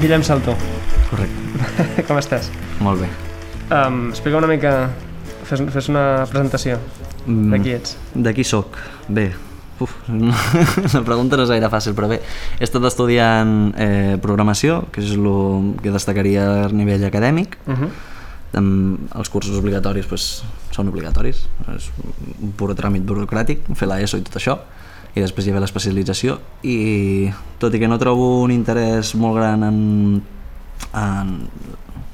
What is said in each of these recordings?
Guillem Saltó, Correcte. com estàs? Molt bé. Um, explica una mica, fes, fes una presentació Mm, de qui ets. De qui sóc? Bé, uf, no, la pregunta no és gaire fàcil, però bé, he estat estudiant eh, programació, que és el que destacaria a nivell acadèmic. Uh -huh. Amb els cursos obligatoris pues, són obligatoris, és un pur tràmit burocràtic, fer l'ESO i tot això, i després hi ha l'especialització, i tot i que no trobo un interès molt gran en, en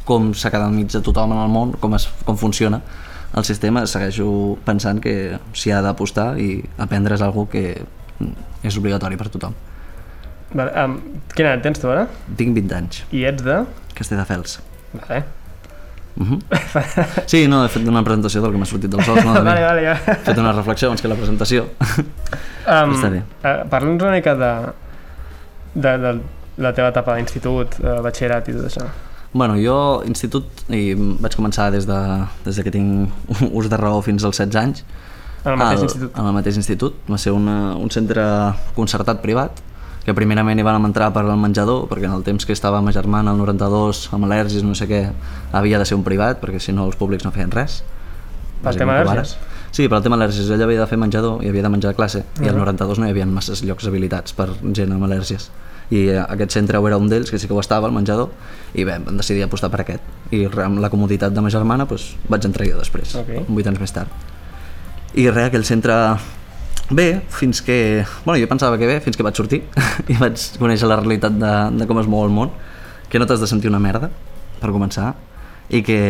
com s'academitza tothom en el món, com, es, com funciona el sistema, segueixo pensant que s'hi ha d'apostar i aprendre és algo que és obligatori per tothom. Vale, um, quina edat tens tu ara? Tinc 20 anys, I ets de... Castelldefels. Vale, Uh -huh. Sí, no, he fet una presentació del que m'ha sortit dels ous, no? De vale, vale ja. He fet una reflexió abans que la presentació. Um, Està bé. Uh, Parla'ns una mica de, de, de la teva etapa d'institut, uh, batxillerat i tot això. bueno, jo, institut, i vaig començar des de, des de que tinc ús de raó fins als 16 anys. En el mateix al, institut. En el mateix institut. Va ser una, un centre concertat privat, que primerament hi van entrar per al menjador, perquè en el temps que estava ma germana, el 92, amb al·lèrgies, no sé què, havia de ser un privat, perquè si no els públics no feien res. Pel tema Bàsicament, al·lèrgies? Sí, per al tema al·lèrgies. Ella havia de fer menjador i havia de menjar a classe, i al Mhm. 92 no hi havia masses llocs habilitats per gent amb al·lèrgies. I eh, aquest centre era un d'ells, que sí que ho estava, el menjador, i bé, vam decidir apostar per aquest. I amb la comoditat de ma germana doncs, vaig entrar jo després, Ok. 8 anys més tard. I res, aquell centre bé, fins que... Bueno, jo pensava que bé, fins que vaig sortir i vaig conèixer la realitat de, de com es mou el món, que no t'has de sentir una merda, per començar, i que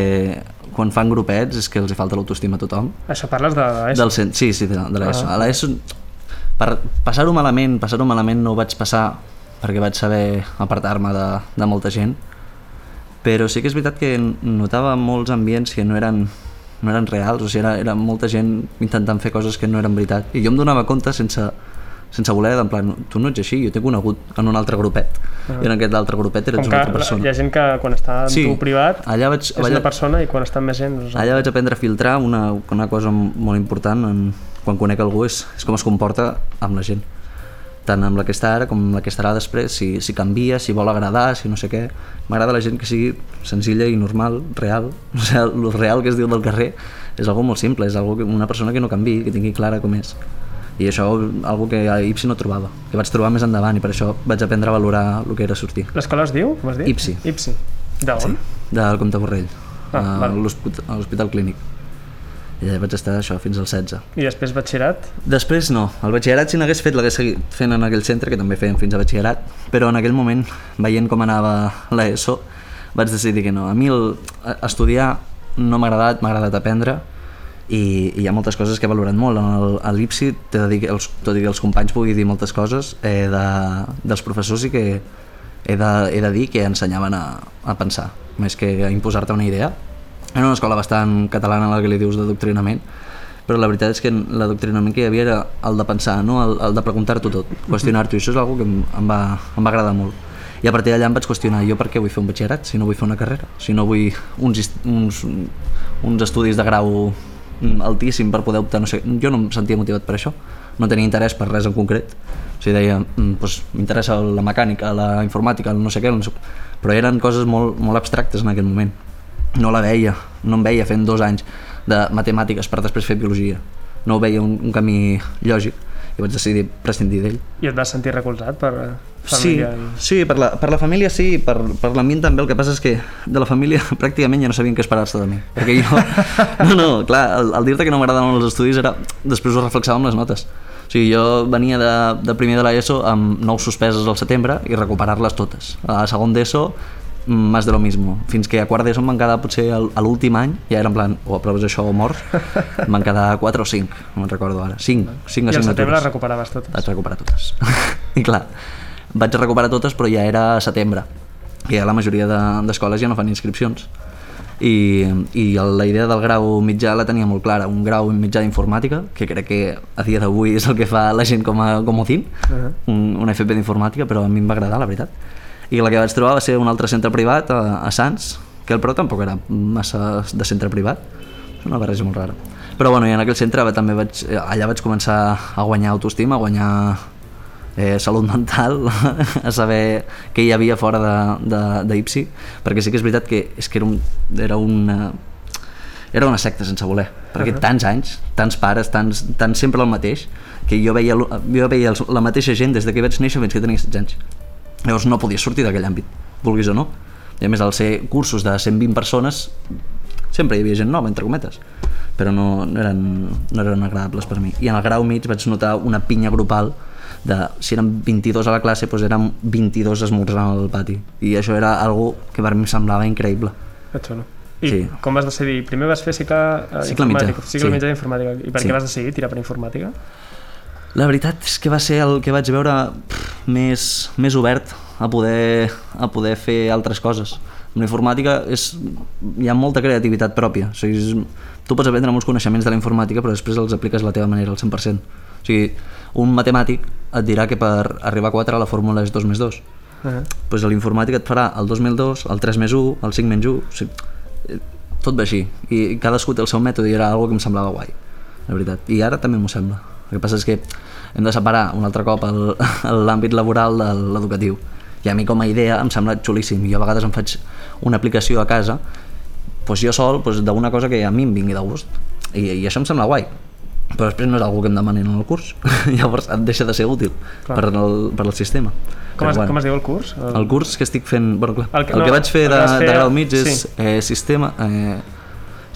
quan fan grupets és que els hi falta l'autoestima a tothom. Això parles de l'ESO? Del sí, sí, de, de l'ESO. Ah. A l'ESO, per passar-ho malament, passar-ho malament no ho vaig passar perquè vaig saber apartar-me de, de molta gent, però sí que és veritat que notava molts ambients que no eren, no eren reals, o sigui, era, era molta gent intentant fer coses que no eren veritat. I jo em donava compte sense, sense voler, en plan, tu no ets així, jo t'he conegut en un altre grupet, Ah. i en aquest altre grupet eres Com una altra persona. hi ha gent que quan està amb Sí, tu privat allà vaig, és allà, una persona i quan està amb més gent... Doncs... Allà vaig aprendre a filtrar una, una cosa molt important en, quan conec algú és, és com es comporta amb la gent tant amb la que està ara com amb la que estarà després si, si canvia, si vol agradar, si no sé què m'agrada la gent que sigui senzilla i normal, real o sigui, el real que es diu del carrer és algo molt simple, és algo que, una persona que no canvi que tingui clara com és i això algo que a Ipsi no trobava que vaig trobar més endavant i per això vaig aprendre a valorar el que era sortir L'escola es diu? Com has dit? Ipsi. Ipsi. D'on? del Comte Borrell Ah, a l'Hospital Clínic i allà vaig estar això fins als 16 I després batxillerat? Després no, el batxillerat si n'hagués fet l'hagués seguit fent en aquell centre, que també feien fins a batxillerat, però en aquell moment, veient com anava l'ESO, vaig decidir que no. A mi el, estudiar no m'ha agradat, m'ha agradat aprendre, i, i hi ha moltes coses que he valorat molt. A l'IPSI, t'he de dir que els, tot i que els companys pugui dir moltes coses, eh, de, dels professors sí que he de, he de dir que ensenyaven a, a pensar, més que a imposar-te una idea. Era una escola bastant catalana, la que li dius d'adoctrinament, però la veritat és que l'adoctrinament que hi havia era el de pensar, no? el, el de preguntar-t'ho tot, qüestionar-t'ho, i això és una que em, em, va, em va agradar molt. I a partir d'allà em vaig qüestionar, jo per què vull fer un batxillerat si no vull fer una carrera, si no vull uns, uns, uns estudis de grau mm, altíssim per poder optar, no sé, jo no em sentia motivat per això, no tenia interès per res en concret, o sigui, deia, mm, doncs, m'interessa la mecànica, la informàtica, el no sé què, no sé... però eren coses molt, molt abstractes en aquell moment no la veia, no em veia fent dos anys de matemàtiques per després fer biologia. No veia un, un camí lògic. I vaig decidir prescindir d'ell. I et vas sentir recolzat per Sí, família? i- sí per, la, per la família sí, per, per l'ambient també, el que passa és que de la família pràcticament ja no sabien què esperar-se de mi, perquè jo, no, no, clar, el, el dir-te que no m'agradaven els estudis era, després ho reflexava amb les notes, o sigui, jo venia de, de primer de l'ESO amb nou suspeses al setembre i recuperar-les totes, a segon d'ESO mm, més de lo mismo, fins que a quart d'ESO em van quedar potser al- a l'últim any, ja era en plan, o aproves això o mors, em van quedar 4 o 5, no me'n recordo ara, 5, 5 I al setembre les recuperaves totes? vaig recuperar totes. I clar, vaig recuperar totes però ja era a setembre, que ja la majoria de- d'escoles ja no fan inscripcions. I, i la idea del grau mitjà la tenia molt clara, un grau mitjà d'informàtica, que crec que a dia d'avui és el que fa la gent com a comodín, Uh -huh. un, un FP d'informàtica, però a mi em va agradar, la veritat. I la que vaig trobar va ser un altre centre privat a, a Sants, que el Pro tampoc era massa de centre privat, és una barreja molt rara. Però bueno, i en aquell centre va- també vaig, allà vaig començar a guanyar autoestima, a guanyar eh, salut mental, a saber què hi havia fora d'Ipsi, perquè sí que és veritat que, és que era, un, era una era una secta sense voler, perquè uh -huh. tants anys, tants pares, tants, tants sempre el mateix, que jo veia, jo veia la mateixa gent des de que vaig néixer fins que tenia 16 anys. Llavors no podia sortir d'aquell àmbit, vulguis o no. I a més, al ser cursos de 120 persones, sempre hi havia gent nova, entre cometes, però no, no, eren, no eren agradables per mi. I en el grau mig vaig notar una pinya grupal de, si eren 22 a la classe, doncs eren 22 esmorzant al pati. I això era algo que per mi semblava increïble. Que xulo. I sí. com vas decidir? Primer vas fer cicle, uh, cicle mitjà, cicle sí. mitjà d'informàtica. I per sí. què vas decidir tirar per informàtica? La veritat és que va ser el que vaig veure pff, més, més obert a poder, a poder fer altres coses. En la informàtica és, hi ha molta creativitat pròpia. O sigui, és, tu pots aprendre molts coneixements de la informàtica però després els apliques a la teva manera al 100%. O sigui, un matemàtic et dirà que per arribar a 4 la fórmula és 2 més 2. Uh -huh. pues l'informàtica et farà el 2 més 2, el 3 més 1, el 5 menys 1... O sigui, tot va així i cadascú té el seu mètode i era algo que em semblava guai la veritat, i ara també m'ho sembla el que passa és que hem de separar un altre cop l'àmbit laboral de l'educatiu. I a mi com a idea em sembla xulíssim. Jo a vegades em faig una aplicació a casa doncs jo sol doncs, d'una cosa que a mi em vingui de gust. I, i això em sembla guai. Però després no és algo que em demanin en el curs. Llavors et deixa de ser útil clar. per el, per al sistema. Com es, bueno, com es diu el curs? El, el curs que estic fent... Bueno, clar, el que, el no, que vaig fer de, fer... de grau mig és sí. eh, sistema, eh,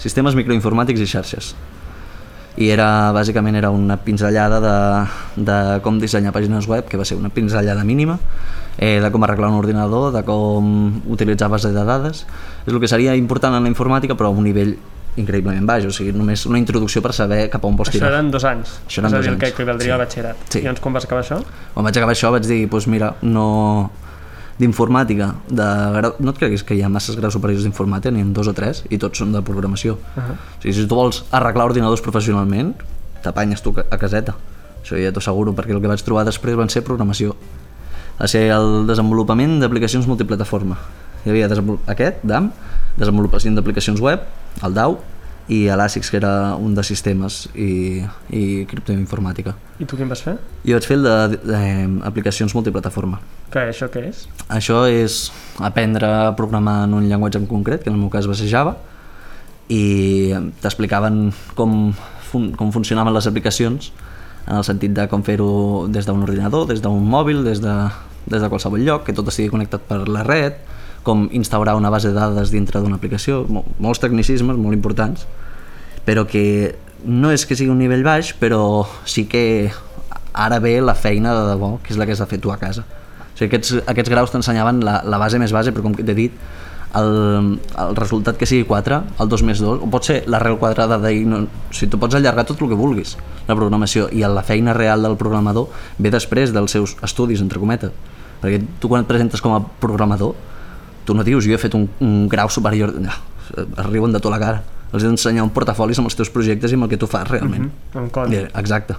sistemes microinformàtics i xarxes i era, bàsicament era una pinzellada de, de com dissenyar pàgines web, que va ser una pinzellada mínima, eh, de com arreglar un ordinador, de com utilitzar base de dades. És el que seria important en la informàtica, però a un nivell increïblement baix, o sigui, només una introducció per saber cap a on vols tirar. Això eren dos anys, això eren és a dir, el que equivaldria sí. al batxillerat. Sí. I llavors quan vas acabar això? Quan vaig acabar això vaig dir, doncs mira, no d'informàtica, de no et creguis que hi ha masses graus superiors d'informàtica, n'hi ha dos o tres, i tots són de programació. Uh -huh. O sigui, si tu vols arreglar ordinadors professionalment, t'apanyes tu a caseta. Això ja t'ho asseguro, perquè el que vaig trobar després van ser programació. Va ser el desenvolupament d'aplicacions multiplataforma. Hi havia aquest, DAM, desenvolupació d'aplicacions web, el DAO, i a l'ASICS, que era un de sistemes i, i criptoinformàtica. I tu quin vas fer? Jo vaig fer el d'aplicacions multiplataforma. Que això què és? Això és aprendre a programar en un llenguatge en concret, que en el meu cas va ser Java, i t'explicaven com, fun com funcionaven les aplicacions en el sentit de com fer-ho des d'un ordinador, des d'un mòbil, des de, des de qualsevol lloc, que tot estigui connectat per la red, com instaurar una base de dades dintre d'una aplicació, molts tecnicismes molt importants, però que no és que sigui un nivell baix, però sí que ara ve la feina de debò, que és la que has de fer tu a casa. O sigui, aquests, aquests graus t'ensenyaven la, la base més base, però com t'he dit, el, el resultat que sigui 4, el 2 més 2, o pot ser l'arrel quadrada d'ahir, no, o sigui, tu pots allargar tot el que vulguis, la programació, i la feina real del programador ve després dels seus estudis, entre cometes. Perquè tu quan et presentes com a programador, tu no dius, jo he fet un, un grau superior, no, arriben de tota la cara. Els he d'ensenyar un portafolis amb els teus projectes i amb el que tu fas realment. Mm -hmm. Exacte.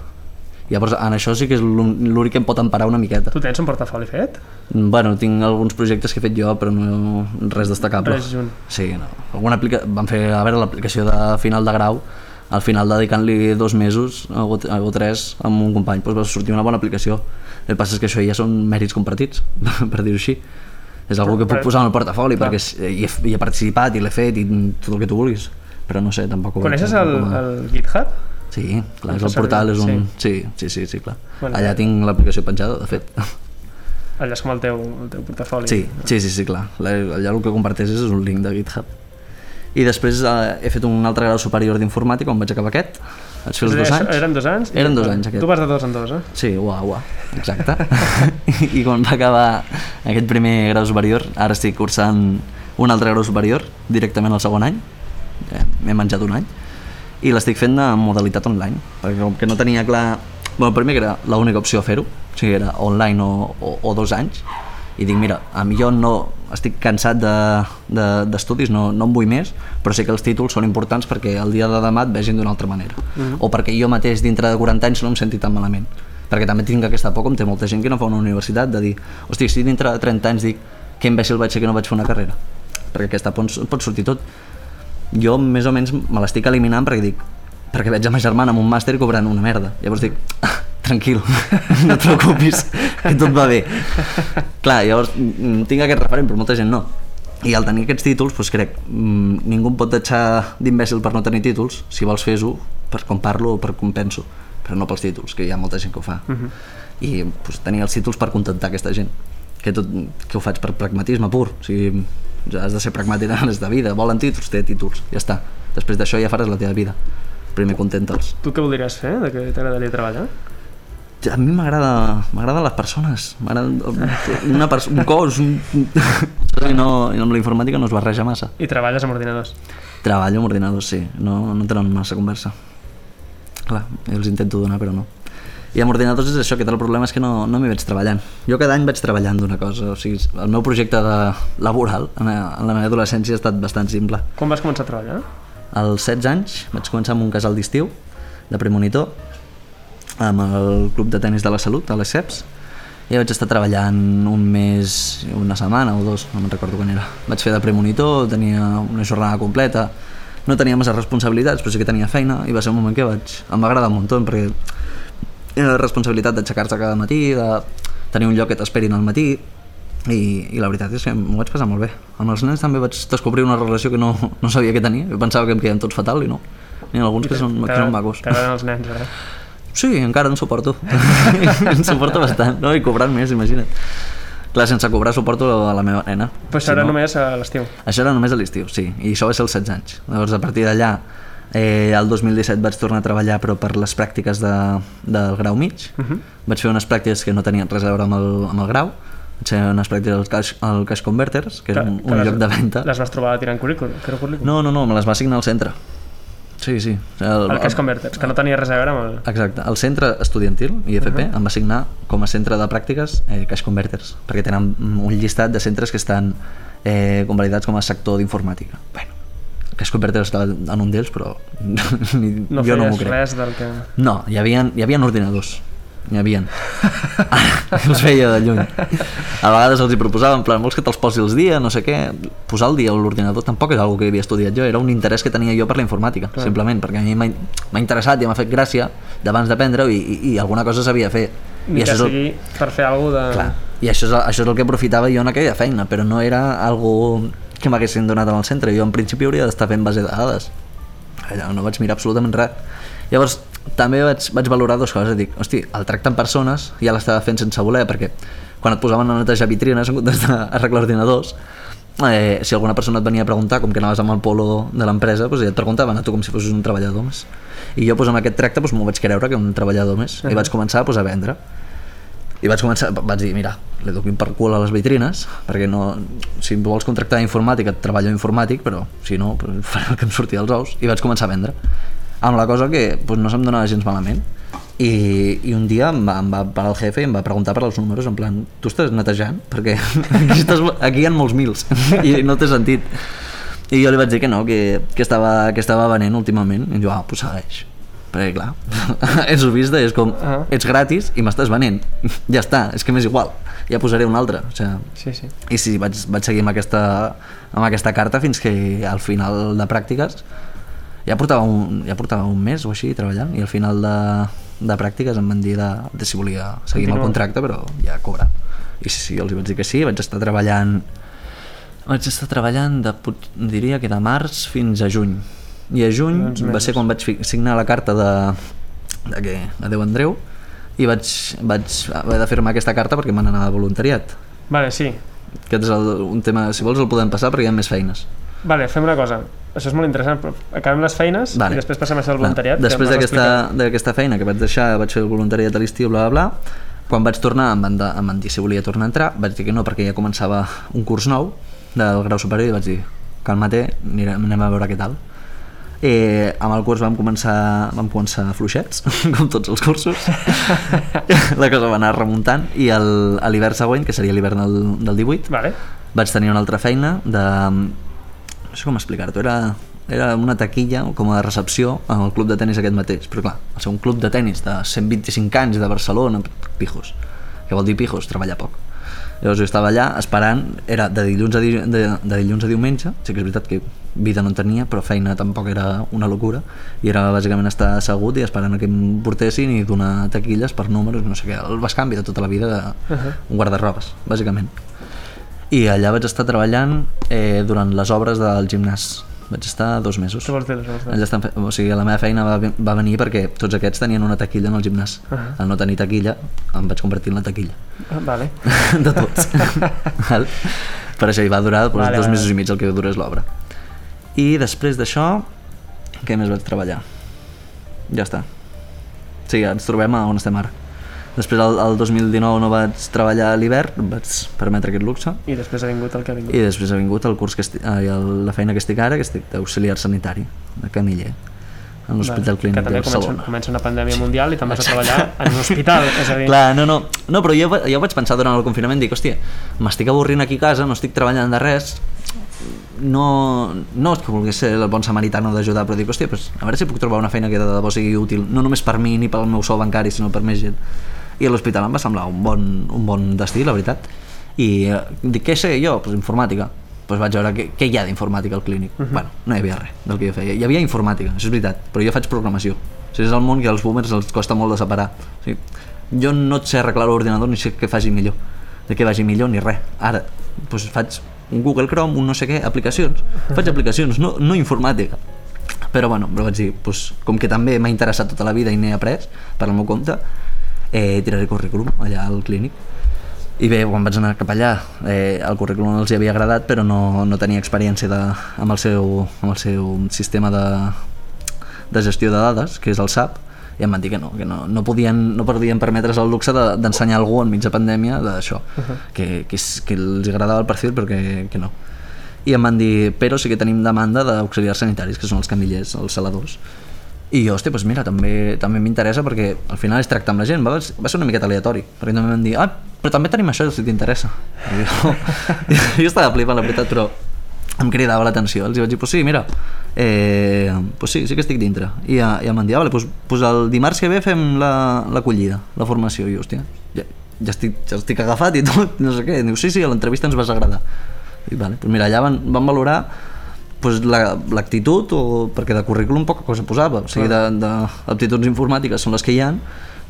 Llavors, en això sí que és l'únic que em pot emparar una miqueta. Tu tens un portafoli fet? Bueno, tinc alguns projectes que he fet jo, però no res destacable. Res junt. Sí, no. Alguna aplica... Vam fer, a veure, l'aplicació de final de grau, al final dedicant-li dos mesos o, o tres amb un company, doncs va sortir una bona aplicació. El que passa és que això ja són mèrits compartits, per dir-ho així és algo que puc posar en el portafoli clar. perquè hi he, hi he participat i l'he fet i tot el que tu vulguis però no sé, tampoc Coneixes el, el GitHub? Sí, clar, és el portal és un... Sí, sí, sí, sí clar. Bueno, allà tinc l'aplicació penjada, de fet. Allà és com el teu, el teu portafoli. Sí, sí, sí, sí clar. Allà el que comparteixes és un link de GitHub. I després eh, he fet un altre grau superior d'informàtica on vaig acabar aquest, els dos anys. Eren dos anys? Eren dos anys, aquest. Tu vas de dos en dos, eh? Sí, uau, uau, exacte. I quan va acabar aquest primer grau superior, ara estic cursant un altre grau superior, directament al segon any, eh, m'he menjat un any, i l'estic fent en modalitat online, perquè com que no tenia clar... Bueno, primer que era l'única opció a fer-ho, o sigui, era online o, o, o dos anys, i dic, mira, a mi jo no, estic cansat d'estudis, de, de, no, no en vull més, però sé que els títols són importants perquè el dia de demà et vegin d'una altra manera. Uh mhm. -huh. O perquè jo mateix dintre de 40 anys no em senti tan malament. Perquè també tinc aquesta por, com té molta gent que no fa una universitat, de dir, hosti, si dintre de 30 anys dic que imbècil vaig ser que no vaig fer una carrera. Perquè aquesta pot, pot sortir tot. Jo més o menys me l'estic eliminant perquè dic, perquè veig a ma germana amb un màster cobrant una merda. Llavors dic, tranquil, no et preocupis, que tot va bé. Clar, llavors mm, tinc aquest referent, però molta gent no. I al tenir aquests títols, doncs crec, mm, ningú em pot deixar d'imbècil per no tenir títols, si vols fes-ho per com parlo o per com penso, però no pels títols, que hi ha molta gent que ho fa. Uh -huh. I doncs, tenir els títols per contentar aquesta gent, que, tot, que ho faig per pragmatisme pur, o sigui, ja has de ser pragmàtic en de vida, volen títols, té títols, ja està. Després d'això ja faràs la teva vida, primer contenta'ls. Tu què voldries fer? De què t'agradaria treballar? A mi m'agrada m'agraden les persones. Una pers un cos un... I, no, i amb la informàtica no es barreja massa. I treballes amb ordinadors. Treballo amb ordinadors, sí. No, no tenen massa conversa. Clar, jo els intento donar però no. I amb ordinadors és això, que el problema és que no, no m'hi veig treballant. Jo cada any vaig treballant d'una cosa o sigui, el meu projecte de laboral en, en la meva adolescència ha estat bastant simple. Quan vas començar a treballar? als 16 anys vaig començar amb un casal d'estiu de premonitor amb el Club de Tenis de la Salut, a les CEPS, i vaig estar treballant un mes, una setmana o dos, no me'n recordo quan era. Vaig fer de premonitor, tenia una jornada completa, no tenia massa responsabilitats, però sí que tenia feina, i va ser un moment que vaig... em va agradar un munt, perquè era la responsabilitat d'aixecar-se cada matí, de tenir un lloc que t'esperin al matí, i, i la veritat és que m'ho vaig passar molt bé. Amb els nens també vaig descobrir una relació que no, no sabia que tenia, jo pensava que em quedaven tots fatal i no. N'hi ha alguns que són, que són macos. T'agraden els nens, eh? Sí, encara en suporto. en suporto bastant, no? I cobrant més, imagina't. Clar, sense cobrar suporto a la meva nena. Però això si era no... només a l'estiu. Això era només a l'estiu, sí. I això va ser als 16 anys. Llavors, a partir d'allà, eh, el 2017 vaig tornar a treballar però per les pràctiques de, del grau mig. Uh -huh. Vaig fer unes pràctiques que no tenien res a veure amb el, amb el grau. Vaig fer unes pràctiques al Cash, al cash Converters, que, que era un, un les, lloc de venda. Les vas trobar tirant currículum? Que? No, no, no, me les va assignar al centre. Sí, sí. El, el Cash Converters, que no tenia res a veure amb el... Exacte. El centre estudiantil, IFP, uh -huh. em va assignar com a centre de pràctiques eh, Cash Converters, perquè tenen un llistat de centres que estan eh, convalidats com a sector d'informàtica. Bueno, Cash Converters estava en un d'ells, però no jo no m'ho crec. res del que... No, hi havia, hi havia ordinadors n'hi havia. els veia de lluny. A vegades els hi proposava, en plan, vols que te'ls posi els dia, no sé què. Posar el dia a l'ordinador tampoc és una que havia estudiat jo, era un interès que tenia jo per la informàtica, Clar. simplement, perquè a mi m'ha interessat i m'ha fet gràcia d'abans d'aprendre i, i, i alguna cosa sabia fer. Ni I que això sigui el... per fer alguna de... Clar. I això és, això és el que aprofitava jo en aquella feina, però no era algo que m'haguessin donat en el centre. Jo en principi hauria d'estar fent base de dades. Allà no vaig mirar absolutament res. Llavors, també vaig, vaig valorar dues coses, dic, hosti, el tracte amb persones ja l'estava fent sense voler, perquè quan et posaven a netejar vitrines en comptes d'arreglar ordinadors, eh, si alguna persona et venia a preguntar com que anaves amb el polo de l'empresa, doncs ja et preguntaven a tu com si fossis un treballador més. I jo doncs, amb aquest tracte doncs, m'ho vaig creure que un treballador més, uh -huh. i vaig començar doncs, a vendre. I vaig començar, vaig dir, mira, li dono per cul a les vitrines, perquè no, si vols contractar informàtic, et treballo informàtic, però si no, doncs, faré el que em sortia dels ous, i vaig començar a vendre amb la cosa que pues, no se'm donava gens malament i, i un dia em va, em va parar el jefe i em va preguntar per als números en plan, tu estàs netejant? perquè aquí, estàs, aquí hi ha molts mils i no té sentit i jo li vaig dir que no, que, que, estava, que estava venent últimament i jo, ah, pues segueix perquè clar, ets vista és com, uh -huh. ets gratis i m'estàs venent ja està, és que m'és igual ja posaré un altre o sigui, sí, sí. i sí, vaig, vaig seguir amb aquesta, amb aquesta carta fins que al final de pràctiques ja portava un, ja portava un mes o així treballant i al final de, de pràctiques em van dir de, de si volia seguir amb el contracte però ja cobrar i sí, sí, els vaig dir que sí, vaig estar treballant vaig estar treballant de, diria que de març fins a juny. I a juny va ser quan vaig signar la carta de, de que adeu Andreu. I vaig, vaig haver de firmar aquesta carta perquè m'han anat a voluntariat. Vale, sí. Aquest és el, un tema, si vols el podem passar perquè hi ha més feines. Vale, fem una cosa. Això és molt interessant, però acabem les feines vale. i després passem a fer el voluntariat. Després d'aquesta feina que vaig deixar, vaig fer el voluntariat a l'estiu, bla, bla, bla, quan vaig tornar em van, de, em van dir si volia tornar a entrar, vaig dir que no perquè ja començava un curs nou del grau superior i vaig dir calma-te, anem a veure què tal. Eh, amb el curs vam començar, vam començar fluixets, com tots els cursos. la cosa va anar remuntant i el, a l'hivern següent, que seria l'hivern del, del 18, vale. vaig tenir una altra feina de no sé com explicar-t'ho, era, era una taquilla com a recepció al club de tennis aquest mateix, però clar, al ser un club de tennis de 125 anys de Barcelona, pijos, que vol dir pijos, treballar poc. Llavors jo estava allà esperant, era de dilluns a, di de, de dilluns a diumenge, sí que és veritat que vida no en tenia, però feina tampoc era una locura, i era bàsicament estar assegut i esperant que em portessin i donar taquilles per números, no sé què, el bascanvi de tota la vida de Uh -huh. un guardarrobes, bàsicament. I allà vaig estar treballant eh, durant les obres del gimnàs. Vaig estar dos mesos. Què vols dir? Allà estan fe... O sigui, la meva feina va, va venir perquè tots aquests tenien una taquilla en el gimnàs. Uh -huh. Al no tenir taquilla, em vaig convertir en la taquilla. Ah, Vale. de tots. Val? per això hi va durar doncs, Vale, dos vale. mesos i mig el que durés l'obra. I després d'això, què més vaig treballar? Ja està. Sí, ens trobem a on estem ara. Després, el, el 2019 no vaig treballar a l'hivern, vaig permetre aquest luxe, I després ha vingut el que ha vingut. i després ha vingut el curs que estic, el, la feina que estic ara, que estic d'auxiliar sanitari, de Camiller, en l'Hospital Vale. Clínic de també comença, Barcelona. comença una pandèmia mundial i te'n vas a treballar en un hospital, és a dir... Clar, no, no, no però jo, jo vaig pensar durant el confinament, dic, hòstia, m'estic avorrint aquí a casa, no estic treballant de res, no, no és que vulgui ser el bon samaritano d'ajudar, però dic, hòstia, pues, a veure si puc trobar una feina que de debò sigui útil, no només per mi ni pel meu sou bancari, sinó per més gent. I a l'hospital em va semblar un bon, un bon destí, la veritat. I eh, dic, què sé jo? Pues informàtica. Pues vaig veure què, què hi ha d'informàtica al clínic. Uh -huh. Bueno, no hi havia res del que jo feia. Hi havia informàtica, això és veritat, però jo faig programació. O sigui, és el món que als boomers els costa molt de separar. O sigui, jo no et sé arreglar l'ordinador ni sé què faci millor de què vagi millor ni res ara doncs faig un Google Chrome, un no sé què, aplicacions faig aplicacions, no, no informàtica però bueno, però vaig dir, doncs, com que també m'ha interessat tota la vida i n'he après per al meu compte, eh, tiraré currículum allà al clínic i bé, quan vaig anar cap allà eh, el currículum els hi havia agradat però no, no tenia experiència de, amb, el seu, amb el seu sistema de, de gestió de dades, que és el SAP, i em van dir que no, que no, no, podien, no podien permetre's el luxe de- d'ensenyar de, algú en mitja pandèmia d'això, uh -huh. que, que, que els agradava el perfil però que, que no. I em van dir, però sí que tenim demanda d'auxiliars sanitaris, que són els camillers, els saladors. I jo, hòstia, doncs mira, també també m'interessa perquè al final és tractar amb la gent, va, va ser una miqueta aleatori, perquè també van dir, ah, però també tenim això, si t'interessa. I Jo, jo estava flipant, la veritat, però em cridava l'atenció. Els vaig dir, pues sí, mira, eh, pues sí, sí que estic dintre. I ja, ja em van dir, ah, vale, pues, pues el dimarts que ve fem la- l'acollida, la, la formació. I jo, hòstia, ja, ja, estic, ja estic agafat i tot, no sé què. Diu, sí, sí, a l'entrevista ens vas agradar. I vale, pues mira, allà van, van valorar pues, la- l'actitud, o perquè de currículum poca cosa posava. O sigui, d'aptituds informàtiques són les que hi han,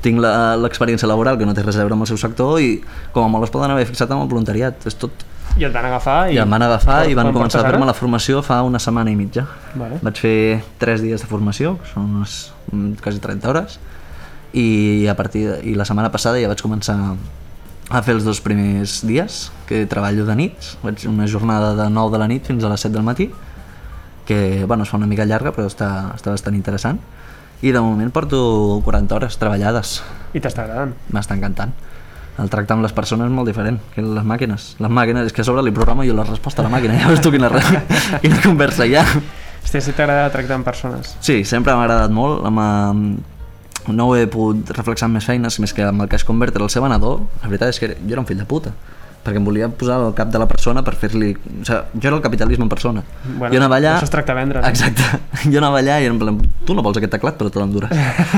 tinc la- l'experiència laboral que no té res a veure amb el seu sector i com a molt es poden haver fixat amb el voluntariat, és tot. I et van agafar i... I em van agafar i van començar a fer-me la formació fa una setmana i mitja. Vale. Vaig fer 3 dies de formació, que són unes mm, quasi 30 hores, i a partir de, i la setmana passada ja vaig començar a fer els dos primers dies, que treballo de nits, vaig una jornada de 9 de la nit fins a les 7 del matí, que bueno, es fa una mica llarga però està, està bastant interessant, i de moment porto 40 hores treballades, I t'està agradant. m'està encantant. El tracte amb les persones és molt diferent que les màquines. Les màquines, és que a sobre li programo jo la resposta a la màquina, ja veus tu quina, quina conversa hi ha. Hòstia, si t'agrada tractar amb persones. Sí, sempre m'ha agradat molt. Amb, no ho he pogut reflexar amb més feines, més que amb el Cash Converter, el seu venedor, la veritat és que jo era un fill de puta perquè em volia posar al cap de la persona per fer-li... O sigui, jo era el capitalisme en persona. Bueno, jo anava allà... això es tracta de vendre? Exacte. Jo anava allà i en plan, tu no vols aquest teclat, però te l'enduràs.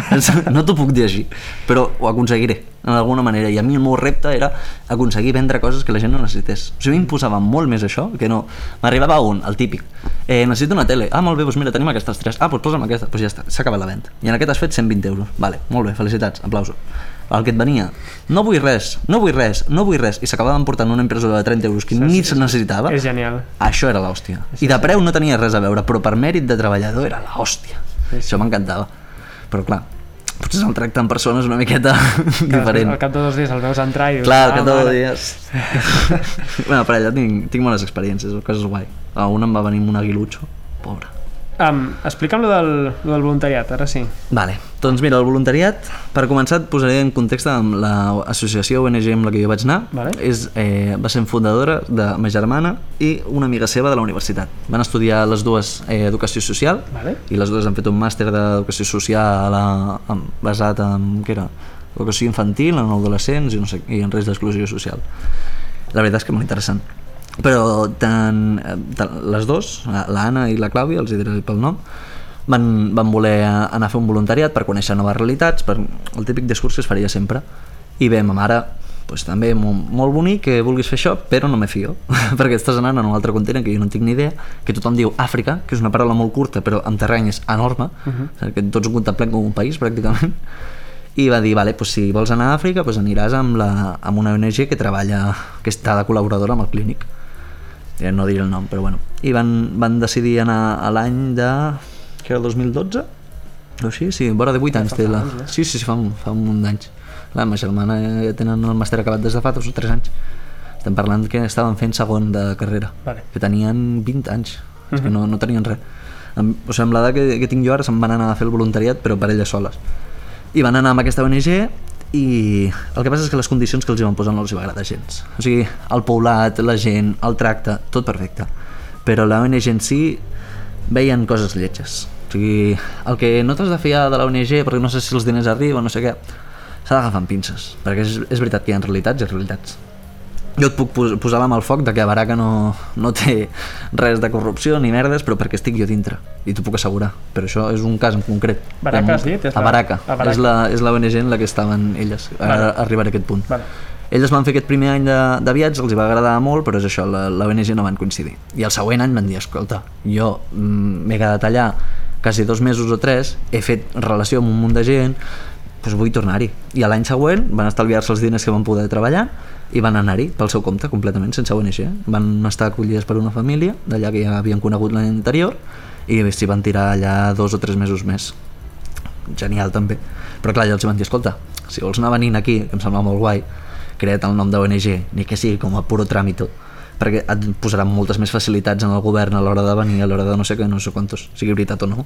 no t'ho puc dir així, però ho aconseguiré, en alguna manera. I a mi el meu repte era aconseguir vendre coses que la gent no necessités. O sigui, a mi em posava molt més això, que no... M'arribava un, el típic. Eh, necessito una tele. Ah, molt bé, doncs mira, tenim aquestes tres. Ah, doncs posa'm aquesta. Doncs ja està, s'ha acabat la venda. I en aquest has fet 120 euros. Vale, molt bé, felicitats, aplausos. El que et venia, no vull res, no vull res, no vull res, i s'acabaven portant una impressora de 30 euros que Sí, ni sí, se necessitava. És genial. Això era l'hòstia. I de preu no tenia res a veure, però per mèrit de treballador era l'hòstia. Sí, sí. Això m'encantava. Però clar, potser el tracte amb persones una miqueta Que diferent. Al cap de dos dies el veus entrar i dius... Clar, al "Ah, cap de dos mare". dies... bueno, per allà tinc, tinc bones experiències, coses guai. A un em va venir amb un aguilutxo, pobre. Um, explica'm lo del, lo del voluntariat, ara sí. Vale, doncs mira, el voluntariat, per començar et posaré en context amb l'associació ONG amb la que jo vaig anar, Vale. és, eh, va ser fundadora de ma germana i una amiga seva de la universitat. Van estudiar les dues eh, educació social Vale. i les dues han fet un màster d'educació social a, en, basat en, què era? Educació infantil, en adolescents i, no sé, i en risc d'exclusió social. La veritat és que molt interessant. Però tant, eh, tant les dues, l'Anna i la Clàudia, els hi diré pel nom, van, van voler anar a fer un voluntariat per conèixer noves realitats, per el típic discurs que es faria sempre. I bé, ma mare pues, també molt, molt bonic que vulguis fer això, però no me fio, perquè estàs anant a un altre continent que jo no tinc ni idea, que tothom diu Àfrica, que és una paraula molt curta, però amb terreny és enorme, uh -huh. que tots ho contemplem com un país, pràcticament, i va dir, vale, pues, si vols anar a Àfrica, pues, aniràs amb, la, amb una ONG que treballa, que està de col·laboradora amb el clínic. Ja no diré el nom, però bueno. I van, van decidir anar a l'any de... que era el 2012? O així? Sí, vora de 8 anys té la... Sí, sí, sí, fa un, fa un munt d'anys. La ma germana ja tenen el màster acabat des de fa dos o tres anys. Estem parlant que estaven fent segon de carrera, Vale. que tenien 20 anys, és que no, no tenien res. Em- O sigui, amb l'edat que, que tinc jo ara se'n van anar a fer el voluntariat, però per elles soles. I van anar amb aquesta ONG i el que passa és que les condicions que els hi van posar no els hi va agradar gens. O sigui, el poblat, la gent, el tracte, tot perfecte. Però la ONG en si veien coses lletges. O sigui, el que no t'has de fiar de la ONG perquè no sé si els diners arriben, no sé què, s'ha d'agafar amb pinces, perquè és, és veritat que hi ha realitats i realitats. Jo et puc pos- posar la mà al foc de que a Baraka no, no té res de corrupció ni merdes, però perquè estic jo dintre, i t'ho puc assegurar. Però això és un cas en concret. Baraka has dit? És A la- Baraka. a Baraka. És la, és la ONG en la que estaven elles, a, Vale. a arribar a aquest punt. Vale. Elles van fer aquest primer any de, de viatge, els hi va agradar molt, però és això, la, la ONG no van coincidir. I el següent any van dir, escolta, jo mm, m'he quedat allà quasi dos mesos o tres, he fet relació amb un munt de gent, doncs vull tornar-hi. I l'any següent van estalviar-se els diners que van poder treballar i van anar-hi pel seu compte, completament, sense ONG. Van estar acollides per una família, d'allà que ja havien conegut l'any anterior, i s'hi van tirar allà dos o tres mesos més genial també però clar, ja els van dir, escolta, si vols anar venint aquí que em sembla molt guai, crea't el nom d'ONG ni que sigui com a puro tràmito perquè et posaran moltes més facilitats en el govern a l'hora de venir, a l'hora de no sé què, no sé quantos, sigui veritat o no.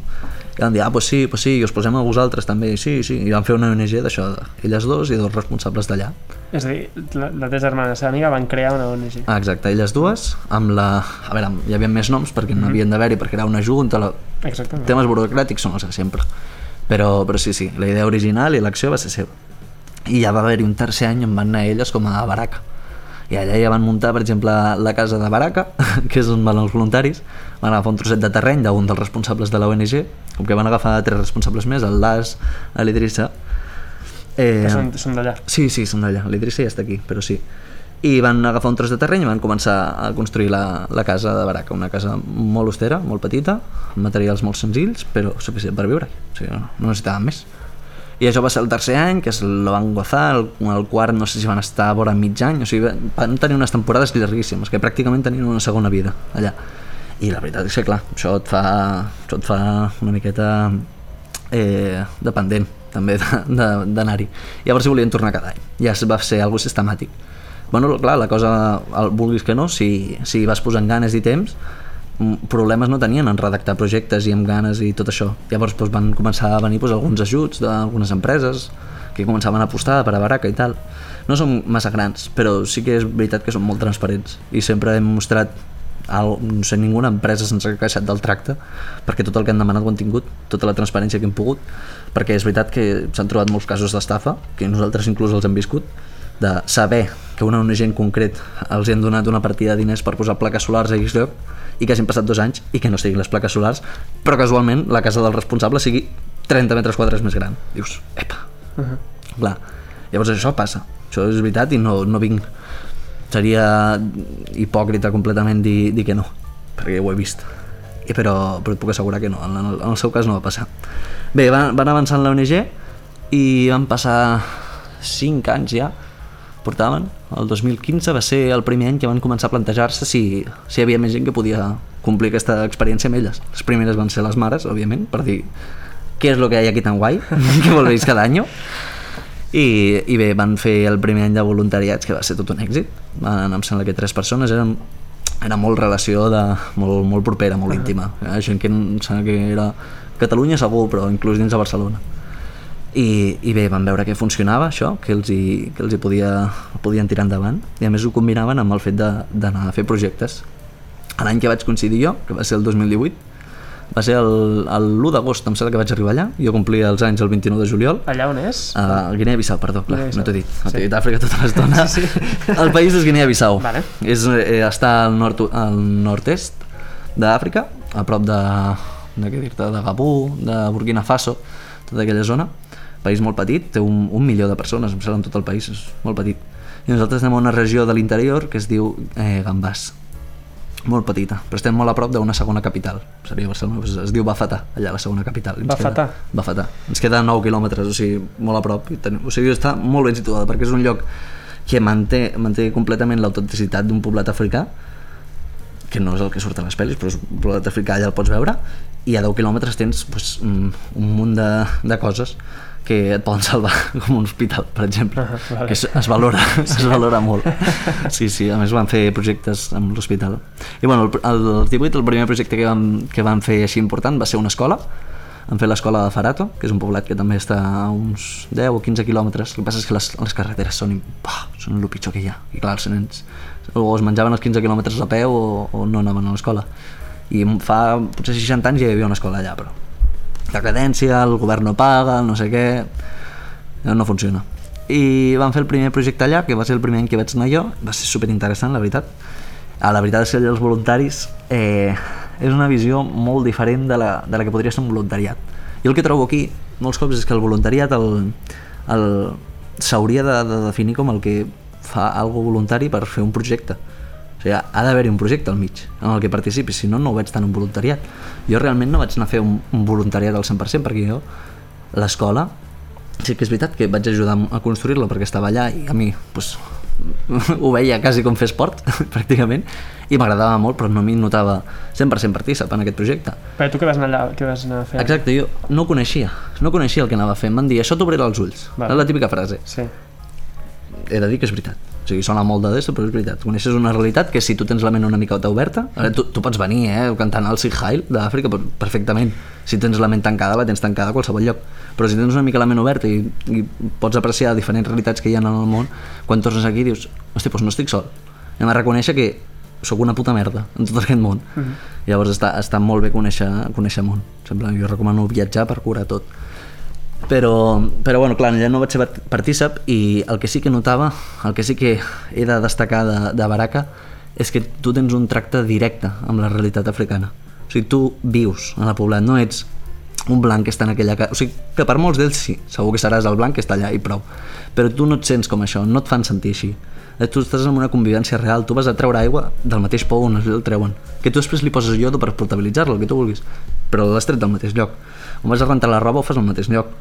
I van dir, ah, pues sí, pues sí, i us posem a vosaltres també, sí, sí, i van fer una ONG d'això, elles dos i dos responsables d'allà. És a dir, la, la teva germana i la seva amiga van crear una ONG. Ah, exacte, elles dues, amb la... A veure, hi havia més noms perquè no havien d'haver-hi, perquè era una junta, la... Exactament. temes burocràtics són els de sempre però, però sí, sí, la idea original i l'acció va ser seva i ja va haver-hi un tercer any on van anar elles com a Baraka i allà ja van muntar, per exemple, la casa de Baraka que és on van els voluntaris van agafar un trosset de terreny d'un dels responsables de la ONG com que van agafar tres responsables més el Las, l'Idrissa eh, Que són, són d'allà. Sí, sí, són d'allà. L'Idrissa ja està aquí, però sí. I van agafar un tros de terreny i van començar a construir la, la casa de Baraka, una casa molt austera, molt petita, amb materials molt senzills, però suficient per viure. O sigui, no, no necessitaven més. I això va ser el tercer any, que es lo van gozar, el, el quart no sé si van estar a vora mig any, o sigui, van tenir unes temporades llarguíssimes, que pràcticament tenien una segona vida allà. I la veritat és que, clar, això et fa, això et fa una miqueta eh, dependent també d'anar-hi. Llavors hi volien tornar cada any. Ja es va ser algo sistemàtic. Bueno, clar, la cosa, el, vulguis que no, si, si vas posant ganes i temps, problemes no tenien en redactar projectes i amb ganes i tot això. Llavors doncs, van començar a venir doncs, alguns ajuts d'algunes empreses que començaven a apostar per a Baraka i tal. No són massa grans, però sí que és veritat que són molt transparents i sempre hem mostrat al, no sé, ninguna empresa se'ns ha queixat del tracte perquè tot el que han demanat ho han tingut tota la transparència que hem pogut perquè és veritat que s'han trobat molts casos d'estafa que nosaltres inclús els hem viscut de saber que una ONG en concret els han donat una partida de diners per posar plaques solars a X lloc i que hagin passat dos anys i que no siguin les plaques solars però casualment la casa del responsable sigui 30 metres quadrats més gran. Dius, epa, Uh -huh. clar. Llavors això passa, això és veritat i no, no vinc. Seria hipòcrita completament dir, dir que no perquè ho he vist. I, però, però et puc assegurar que no, en el, en el seu cas no va passar. Bé, van, van avançar en la ONG i van passar 5 anys ja portaven, el 2015 va ser el primer any que van començar a plantejar-se si, si hi havia més gent que podia complir aquesta experiència amb elles. Les primeres van ser les mares, òbviament per dir què és lo que hay aquí tan guai que volvéis cada any. I, i bé, van fer el primer any de voluntariats que va ser tot un èxit. Van, em sembla que tres persones eren era molt relació de, molt, molt propera, molt íntima. Hi gent que em sembla que era Catalunya segur, però inclús dins de Barcelona i, i bé, van veure que funcionava això, que els hi, que els hi podia, podien tirar endavant i a més ho combinaven amb el fet de- d'anar a fer projectes l'any que vaig coincidir jo, que va ser el 2018 va ser el, el l'1 d'agost em sembla que vaig arribar allà jo complia els anys el 29 de juliol Allà on és? a Guinea-Bissau, perdó, clar, Guinea-Bissau. no t'he dit, no Sí. t'he dit Àfrica tota l'estona. Sí, El país és Guinea-Bissau. Vale. És, eh, està al nord al nord-est d'Àfrica, a prop de, de, dir-te, de Gabú, de Burkina Faso, tota aquella zona. País molt petit, té un, un milió de persones, em sembla, en tot el país, és molt petit. I nosaltres anem a una regió de l'interior que es diu eh, Gambàs, molt petita, però estem molt a prop d'una segona capital. Seria Barcelona, doncs es diu Bafetà, allà la segona capital. Ens? Queda, Bafetà. Ens queda 9 quilòmetres, o sigui, molt a prop. O sigui, està molt ben situada, perquè és un lloc que manté, manté completament l'autenticitat d'un poblat africà, que no és el que surt a les pel·lis, però és un poblat africà, allà el pots veure, i a 10 quilòmetres tens pues, un, un munt de, de coses que et poden salvar, com un hospital, per exemple, Ah, vale. que es, es valora, es valora molt. Sí, sí, a més van fer projectes amb l'hospital. I bueno, el, el, el 18, el primer projecte que vam, que vam fer així important va ser una escola, vam fer l'escola de Farato, que és un poblat que també està a uns 10 o 15 quilòmetres. El que passa és que les, les carreteres són, bah, són el pitjor que hi ha. I clar, els nens o es menjaven els 15 quilòmetres a peu o, o no anaven a l'escola. I fa potser 60 anys ja hi havia una escola allà, però decadència, el govern no paga, no sé què, no, no funciona. I vam fer el primer projecte allà, que va ser el primer any que vaig anar jo, va ser superinteressant, la veritat. A la veritat és que els voluntaris eh, és una visió molt diferent de la, de la que podria ser un voluntariat. Jo el que trobo aquí, molts cops, és que el voluntariat el, el, s'hauria de, de definir com el que fa algo voluntari per fer un projecte. O sigui, ha d'haver-hi un projecte al mig en el que participis, si no, no ho veig tant un voluntariat. Jo realment no vaig anar a fer un, un voluntariat al 100% perquè jo, l'escola, sí que és veritat que vaig ajudar a construir-la perquè estava allà i a mi pues, ho veia quasi com fer esport, pràcticament, i m'agradava molt, però no m'hi notava 100% partícip en aquest projecte. Però tu què vas anar allà? Què vas anar a fer? Exacte, jo no coneixia, no coneixia el que anava fent. Em van dir, això t'obrirà els ulls. Vale. És la típica frase. Sí. He de dir que és veritat. O sigui, sona molt de d'esto, però és veritat. Coneixes una realitat que si tu tens la ment una mica oberta, ara tu, tu pots venir, eh, cantant el Sig Heil d'Àfrica per- perfectament. Si tens la ment tancada, la tens tancada a qualsevol lloc. Però si tens una mica la ment oberta i, i pots apreciar diferents realitats que hi ha en el món, quan tornes aquí dius, hosti, doncs no estic sol. Hem de reconèixer que sóc una puta merda en tot aquest món. Mm -hmm. Llavors està, està molt bé conèixer, conèixer món. Sempre jo recomano viatjar per curar tot però, però bueno, clar, allà no vaig ser part- partícip i el que sí que notava, el que sí que he de destacar de, de Baraka és que tu tens un tracte directe amb la realitat africana. O sigui, tu vius en la poblat, no ets un blanc que està en aquella casa. O sigui, que per molts d'ells sí, segur que seràs el blanc que està allà i prou. Però tu no et sents com això, no et fan sentir així. Eh, Tu estàs en una convivència real, tu vas a treure aigua del mateix pou on el treuen. Que tu després li poses iodo per potabilitzar-lo, el que tu vulguis. Però l'has tret del mateix lloc. On vas a rentar la roba ho fas al mateix lloc.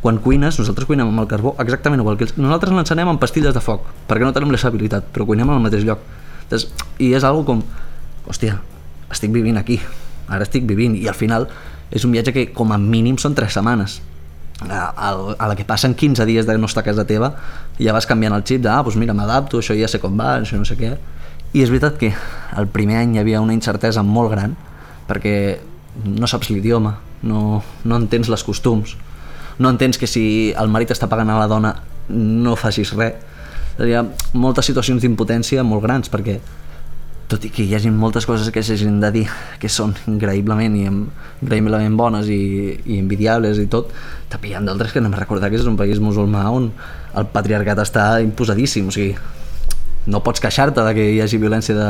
Quan cuines, nosaltres cuinem amb el carbó exactament igual que ells. Nosaltres l'encenem amb pastilles de foc, perquè no tenim habilitat, però cuinem al mateix lloc. Entonces, I és algo com, hòstia, estic vivint aquí, ara estic vivint, i al final és un viatge que com a mínim són 3 setmanes. A, a, a la que passen 15 dies de no estar a casa teva, ja vas canviant el xip de, ah, doncs mira, m'adapto, això ja sé com va, això no sé què. I és veritat que el primer any hi havia una incertesa molt gran, perquè no saps l'idioma, no, no entens les costums, no entens que si el marit està pagant a la dona no facis res. Hi ha moltes situacions d'impotència molt grans perquè tot i que hi hagi moltes coses que s'hagin de dir que són increïblement i em- increïblement bones i, i envidiables i tot, també hi ha d'altres que anem a recordar que és un país musulmà on el patriarcat està imposadíssim, o sigui, no pots queixar-te de que hi hagi violència de,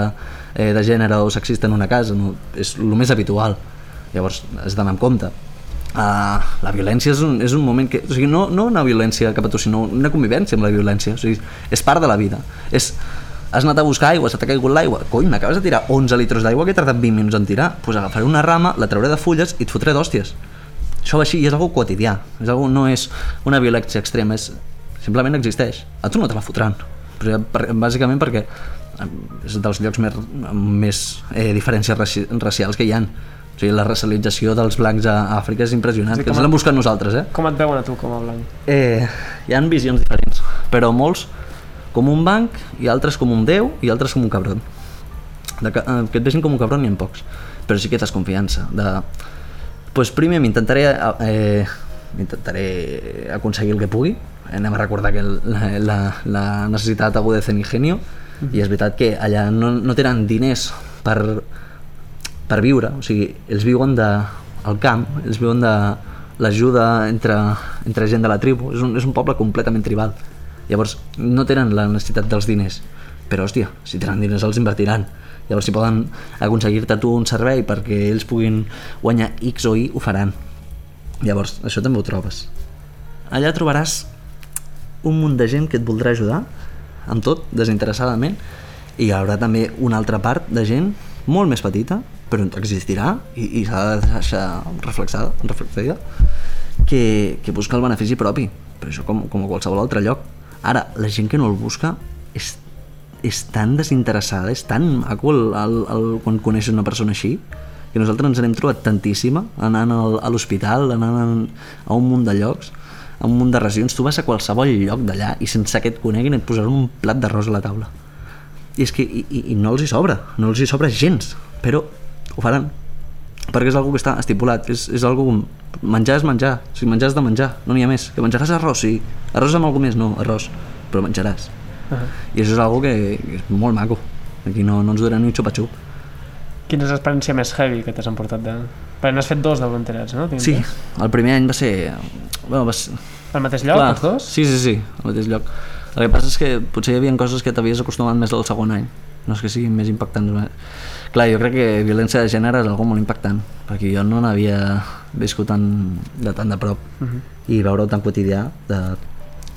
eh, de gènere o sexista en una casa, no, és el més habitual. Llavors, has d'anar amb compte. Uh, la violència és un, és un moment que... O sigui, no, no una violència cap a tu, sinó una convivència amb la violència. O sigui, és part de la vida. És, has anat a buscar aigua, se t'ha caigut l'aigua. Cony, m'acabes de tirar 11 litres d'aigua que he tardat 20 minuts en tirar. Doncs pues agafaré una rama, la trauré de fulles i et fotré d'hòsties. Això va així i és algo quotidià. És algo, no és una violència extrema, és, simplement existeix. A tu no te la fotran. Però, per, bàsicament perquè eh, és dels llocs més, més eh, diferències raci racials que hi han. O sigui, la racialització dels blancs a Àfrica és impressionant, Sí, que ens l'hem buscat nosaltres, eh? Com et veuen a tu com a blanc? eh? Hi han visions diferents, però molts com un banc i altres com un déu i altres com un cabron. De que, eh, que et vegin com un cabron n'hi ha pocs, però sí que tens confiança. De... Pues primer m'intentaré eh, intentaré aconseguir el que pugui, anem a recordar que la, la, la necessitat agudeza en ingenio, i és veritat que allà no, no tenen diners per, per viure, o sigui, ells viuen de, al camp, ells viuen de l'ajuda entre, entre gent de la tribu, és un, és un poble completament tribal. Llavors, no tenen la necessitat dels diners, però, hòstia, si tenen diners els invertiran. Llavors, si poden aconseguir-te tu un servei perquè ells puguin guanyar X o Y, ho faran. Llavors, això també ho trobes. Allà trobaràs un munt de gent que et voldrà ajudar, amb tot, desinteressadament, i hi haurà també una altra part de gent molt més petita, però existirà i, i s'ha de deixar reflexada, reflexada que, que busca el benefici propi, però això com, com a qualsevol altre lloc. Ara, la gent que no el busca és, és tan desinteressada, és tan maco el, el, el, quan coneixes una persona així, que nosaltres ens n'hem trobat tantíssima anant al, a l'hospital, anant a un munt de llocs, a un munt de regions. Tu vas a qualsevol lloc d'allà i sense que et coneguin et posaran un plat d'arròs a la taula. I és que i, i, i no els hi sobra, no els hi sobra gens, però ho faran perquè és algo que està estipulat, és, és algo com menjar és menjar, o sigui, menjar és de menjar, no n'hi ha més, que menjaràs arròs, sí, arròs amb alguna més, no, arròs, però menjaràs. Uh -huh. I això és algo que, que és molt maco, aquí no, no ens durarà ni un xupa-xup. Quina és l'experiència més heavy que t'has emportat de... Perquè n'has fet dos de voluntarats, no? Tinc Sí, entès? el primer any va ser... Bueno, va ser... Al mateix lloc, els dos? Sí, sí, sí, al mateix lloc. El que passa és que potser hi havia coses que t'havies acostumat més al segon any, no és que siguin més impactants. Clar, jo crec que violència de gènere és algo molt impactant, perquè jo no n'havia viscut tan, de tan de prop Uh -huh. i veure-ho tan quotidià de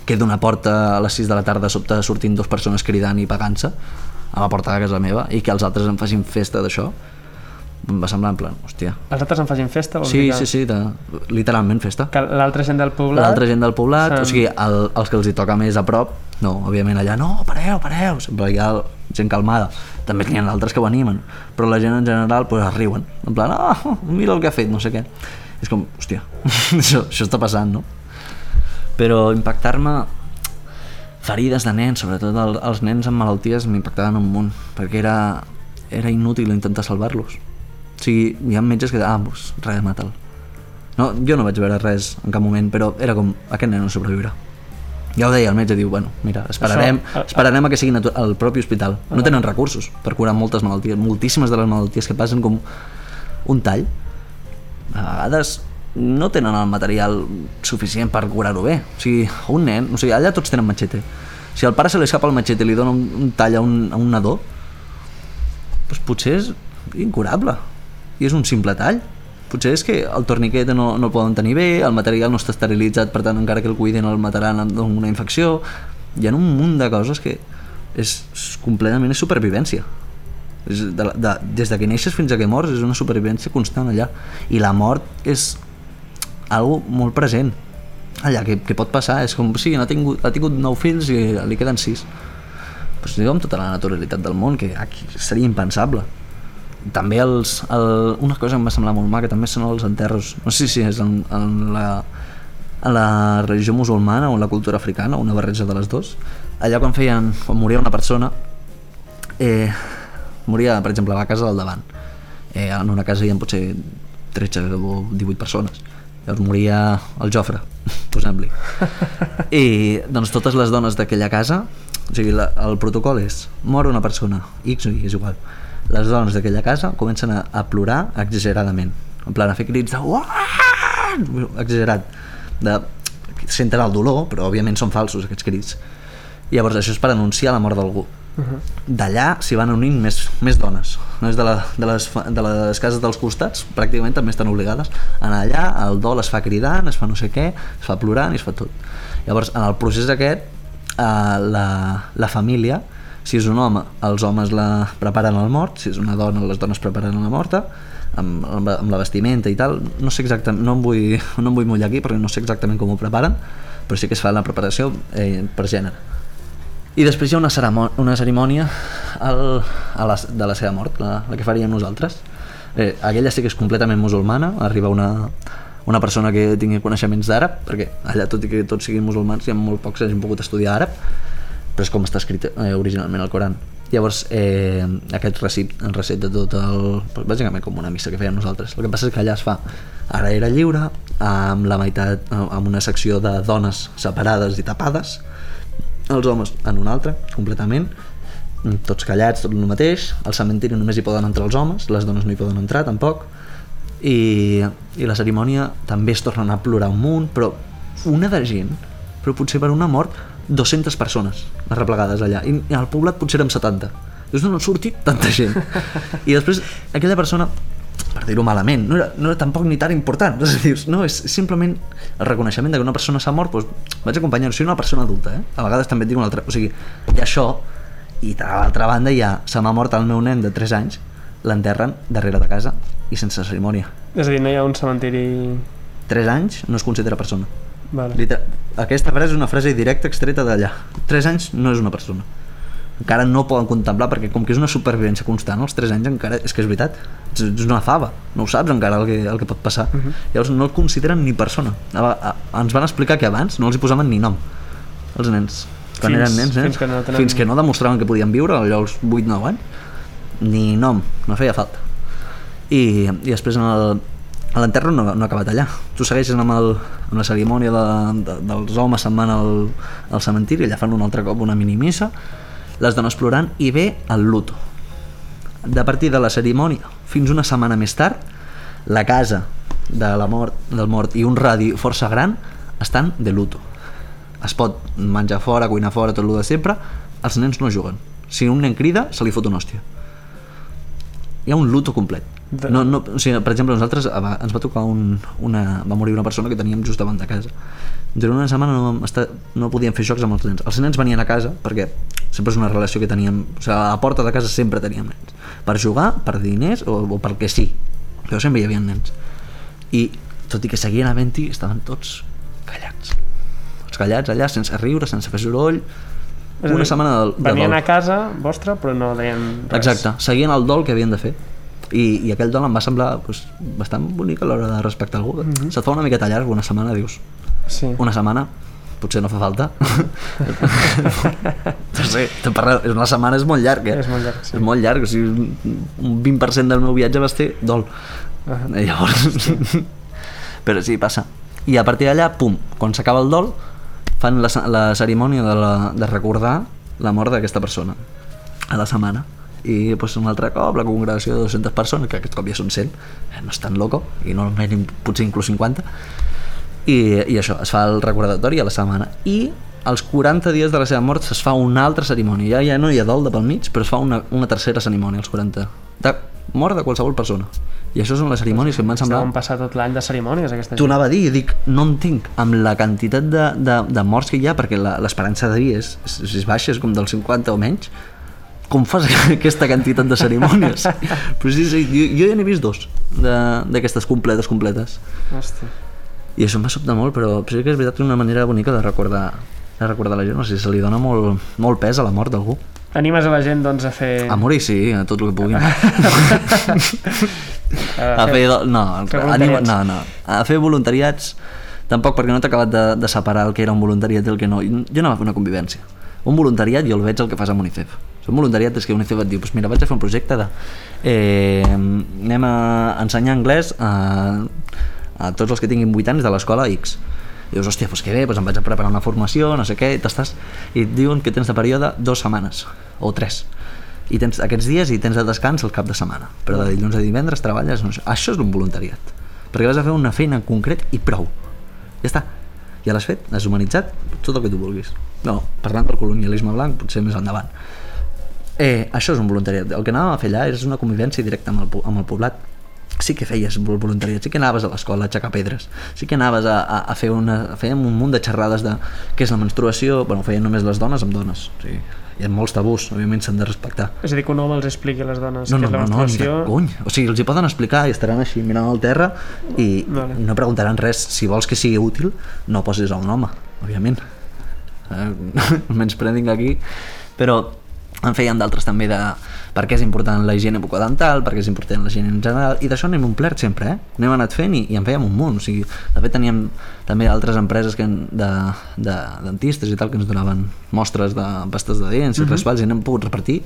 que d'una porta a les 6 de la tarda sobte sortint dues persones cridant i pagant-se a la porta de casa meva i que els altres em facin festa d'això em va semblar en plan, hòstia Els altres en facin festa? Vols sí, dir que, sí, sí, de, literalment festa Que l'altra gent del poblat... l'altra gent del poblat, o sigui, el, els que els hi toca més a prop, no, òbviament allà, no, pareu, pareu, sempre hi ha gent calmada, també n'hi ha d'altres que ho animen, però la gent en general pues, es riuen, en plan, ah, mira el que ha fet, no sé què. És com, hòstia, això, això està passant, no? Però impactar-me ferides de nens, sobretot el, els nens amb malalties m'impactaven un munt, perquè era, era inútil intentar salvar-los. O sigui, hi ha metges que, ah, doncs, res, mata'l. No, jo no vaig veure res en cap moment, però era com, aquest nen no sobreviurà. Ja ho deia, el metge diu, bueno, mira, esperarem, Això- esperarem a que sigui natu- al propi hospital. No tenen recursos per curar moltes malalties, moltíssimes de les malalties que passen com un tall. A vegades no tenen el material suficient per curar-ho bé. O sigui, un nen, o sigui, allà tots tenen matxete. Si al pare se li escapa el matxete i li dona un, un tall a un, a un nadó, doncs potser és incurable. I és un simple tall. Potser és que el torniquet no, no el poden tenir bé, el material no està esterilitzat, per tant, encara que el cuidin el mataran amb una infecció. Hi ha un munt de coses que és, és completament és supervivència. És de, de, des de que neixes fins a que mors és una supervivència constant allà. I la mort és algo molt present allà, que, que pot passar. És com, sí, ha tingut, ha tingut nou fills i li queden sis. Pues digue amb tota la naturalitat del món, que aquí seria impensable. També els, el, una cosa que em va semblar molt maca també són els enterros. No sé si és en, en, la, en la religió musulmana o en la cultura africana, una barreja de les dues. Allà quan feien, quan moria una persona, eh, moria, per exemple, a la casa del davant. Eh, en una casa hi ha potser 13 o 18 persones. Llavors moria el Jofre, posem-li. I doncs totes les dones d'aquella casa, o sigui, la, el protocol és, mor una persona, X o Y, és igual. Les dones d'aquella casa comencen a, a plorar exageradament. En plan, a fer crits de... "Uah!" Exagerat. De, senten el dolor, però òbviament són falsos aquests crits. I llavors això és per anunciar la mort d'algú. D'allà s'hi van unint més, més dones. No és de, la, de, les, de les cases dels costats, pràcticament també estan obligades a anar allà, el dol es fa cridant, es fa no sé què, es fa plorant i es fa tot. Llavors, en el procés aquest, eh, la, la família, si és un home, els homes la preparen al mort, si és una dona, les dones preparen la morta, amb, amb, amb la vestimenta i tal, no sé exactament, no em vull, no em vull mullar aquí perquè no sé exactament com ho preparen, però sí que es fa la preparació eh, per gènere. I després hi ha una, ceremò una cerimònia al, a la, de la seva mort, la, la que faríem nosaltres. Eh, aquella sí que és completament musulmana, arriba una, una persona que tingui coneixements d'àrab, perquè allà tot i que tots siguin musulmans hi ha molt pocs que hagin pogut estudiar àrab, però és com està escrit eh, originalment al Coran. Llavors, eh, aquest recit, el recit de tot el... Bàsicament com una missa que fèiem nosaltres. El que passa és que allà es fa ara era lliure, amb la meitat, amb una secció de dones separades i tapades, els homes en una altra, completament, tots callats, tot el mateix, al cementiri només hi poden entrar els homes, les dones no hi poden entrar tampoc, i, i la cerimònia també es tornen a plorar un munt, però una de gent, però potser per una mort 200 persones arreplegades allà, i, al poblat potser érem 70. Dius, no, no ha sortit tanta gent. I després aquella persona per dir-ho malament, no era, no era tampoc ni tan important. És a dir, no, és simplement el reconeixement de que una persona s'ha mort, doncs vaig acompanyar, sigui, una persona adulta, eh? A vegades també et dic una altra, o sigui, hi ha això, i de l'altra banda hi ha, se m'ha mort el meu nen de 3 anys, l'enterren darrere de casa i sense cerimònia. És a dir, no hi ha un cementiri... 3 anys no es considera persona. Vale. Liter aquesta frase és una frase directa extreta d'allà. 3 anys no és una persona. Encara no poden contemplar perquè com que és una supervivència constant, als 3 anys encara, és que és veritat, és, una fava, no ho saps encara el que, el que pot passar. Uh -huh. Llavors no el consideren ni persona. A, a, ens van explicar que abans no els hi posaven ni nom, els nens. Quan Fins- eren nens, eh? fins que no tenen- fins que no demostraven que podien viure, allò als 8-9 anys, ni nom, no feia falta. I, i després en el, l'enterro no, no ha acabat allà. Tu segueixes amb, el, amb la cerimònia de, de, dels homes se'n van al, al cementiri, allà fan un altre cop una minimissa, les dones plorant i ve el luto. De partir de la cerimònia fins una setmana més tard, la casa de la mort, del mort i un radi força gran estan de luto. Es pot menjar fora, cuinar fora, tot el de sempre, els nens no juguen. Si un nen crida, se li fot una hòstia. Hi ha un luto complet. De- No, no, o sigui, per exemple, nosaltres va- ens va tocar un, una... va morir una persona que teníem just davant de casa. Durant una setmana no, estar, no podíem fer jocs amb els nens. Els nens venien a casa perquè sempre és una relació que teníem... O sigui, a la porta de casa sempre teníem nens. Per jugar, per diners o, o pel que sí. Però sempre hi havia nens. I tot i que seguien havent-hi, estaven tots callats. Tots callats allà, sense riure, sense fer soroll. És Una dir, setmana de, de Venien dol. a casa vostra, però no deien res. Exacte, seguien el dol que havien de fer i, i aquell dol em va semblar pues, bastant bonic a l'hora de respectar algú mm -hmm. se't fa una miqueta llarg una setmana dius Sí. una setmana potser no fa falta no sé, te parla, una setmana és molt llarg eh? És molt llarg, sí. és molt llarg o sigui, un- un 20% del meu viatge va ser dol Ah. I llavors però sí, passa i a partir d'allà, pum, quan s'acaba el dol fan la, la cerimònia de, la, de recordar la mort d'aquesta persona a la setmana. I pues, un altre cop la congregació de 200 persones que aquest cop ja són 100 eh, no és tan loco i normalment potser inclús 50 i, i això, es fa el recordatori a la setmana. I als 40 dies de la seva mort es fa una altra cerimònia. Ja, ja no hi ha dol de pel mig però es fa una, una tercera cerimònia als 40 de mort de qualsevol persona i això són les cerimònies que em van semblar Estàvem passar tot l'any de cerimònies, aquesta T'ho anava a dir, dic, no entenc amb la quantitat de, de, de morts que hi ha, perquè l'esperança de vida és, és, és baixa, és com del 50 o menys, com fas aquesta quantitat de cerimònies? Però sí, sí, jo, jo ja n'he vist dos de- d'aquestes completes, completes. Hòstia. I això em va sobtar molt, però sí que és veritat que és una manera bonica de recordar, de recordar la gent, no sé, se li dona molt, molt pes a la mort d'algú. Animes a la gent, doncs, a fer... A morir sí, a tot el que puguin. a a fer, no, a anima, voluntariats. no, no, a fer voluntariats tampoc perquè no t'he acabat de, de separar el que era un voluntariat i el que no. Jo anava a fer una convivència. Un voluntariat jo el veig el que fas amb UNICEF. Un voluntariat és que UNICEF et diu pues mira, vaig a fer un projecte de eh, anem a ensenyar anglès a, a tots els que tinguin 8 anys de l'escola X. I dius, hòstia, doncs que bé, doncs em vaig a preparar una formació, no sé què, i t'estàs... I et diuen que tens de període dues setmanes, o tres. I tens aquests dies i tens de descans el cap de setmana. Però de dilluns a divendres treballes... No sé. Això és un voluntariat. Perquè vas a fer una feina en concret i prou. Ja està. Ja l'has fet, has humanitzat, tot el que tu vulguis. No, parlant del colonialisme blanc, potser més endavant. Eh, això és un voluntariat. El que anàvem a fer allà és una convivència directa amb el, amb el poblat. Sí que feies vol- voluntariat, sí que anaves a l'escola a aixecar pedres, sí que anaves a, a, a fer una... Fèiem un munt de xerrades de què és la menstruació, bueno, feien només les dones amb dones. O sigui, hi ha molts tabús, òbviament s'han de respectar. És a dir, que un home els expliqui a les dones No, no, és la no, no, ni de menstruació. cony. O sigui, els hi poden explicar i estaran així mirant al terra i, Vale. no preguntaran res. Si vols que sigui útil, no posis a un home, òbviament. Eh, almenys prenguin aquí. Però en feien d'altres també de per què és important la higiene bucodental, per què és important la higiene en general, i d'això n'hem omplert sempre, eh? N'hem anat fent i, i en fèiem un munt, o sigui, de fet teníem també altres empreses que, de, de dentistes i tal que ens donaven mostres de pastes de dents i raspalls i n'hem pogut repartir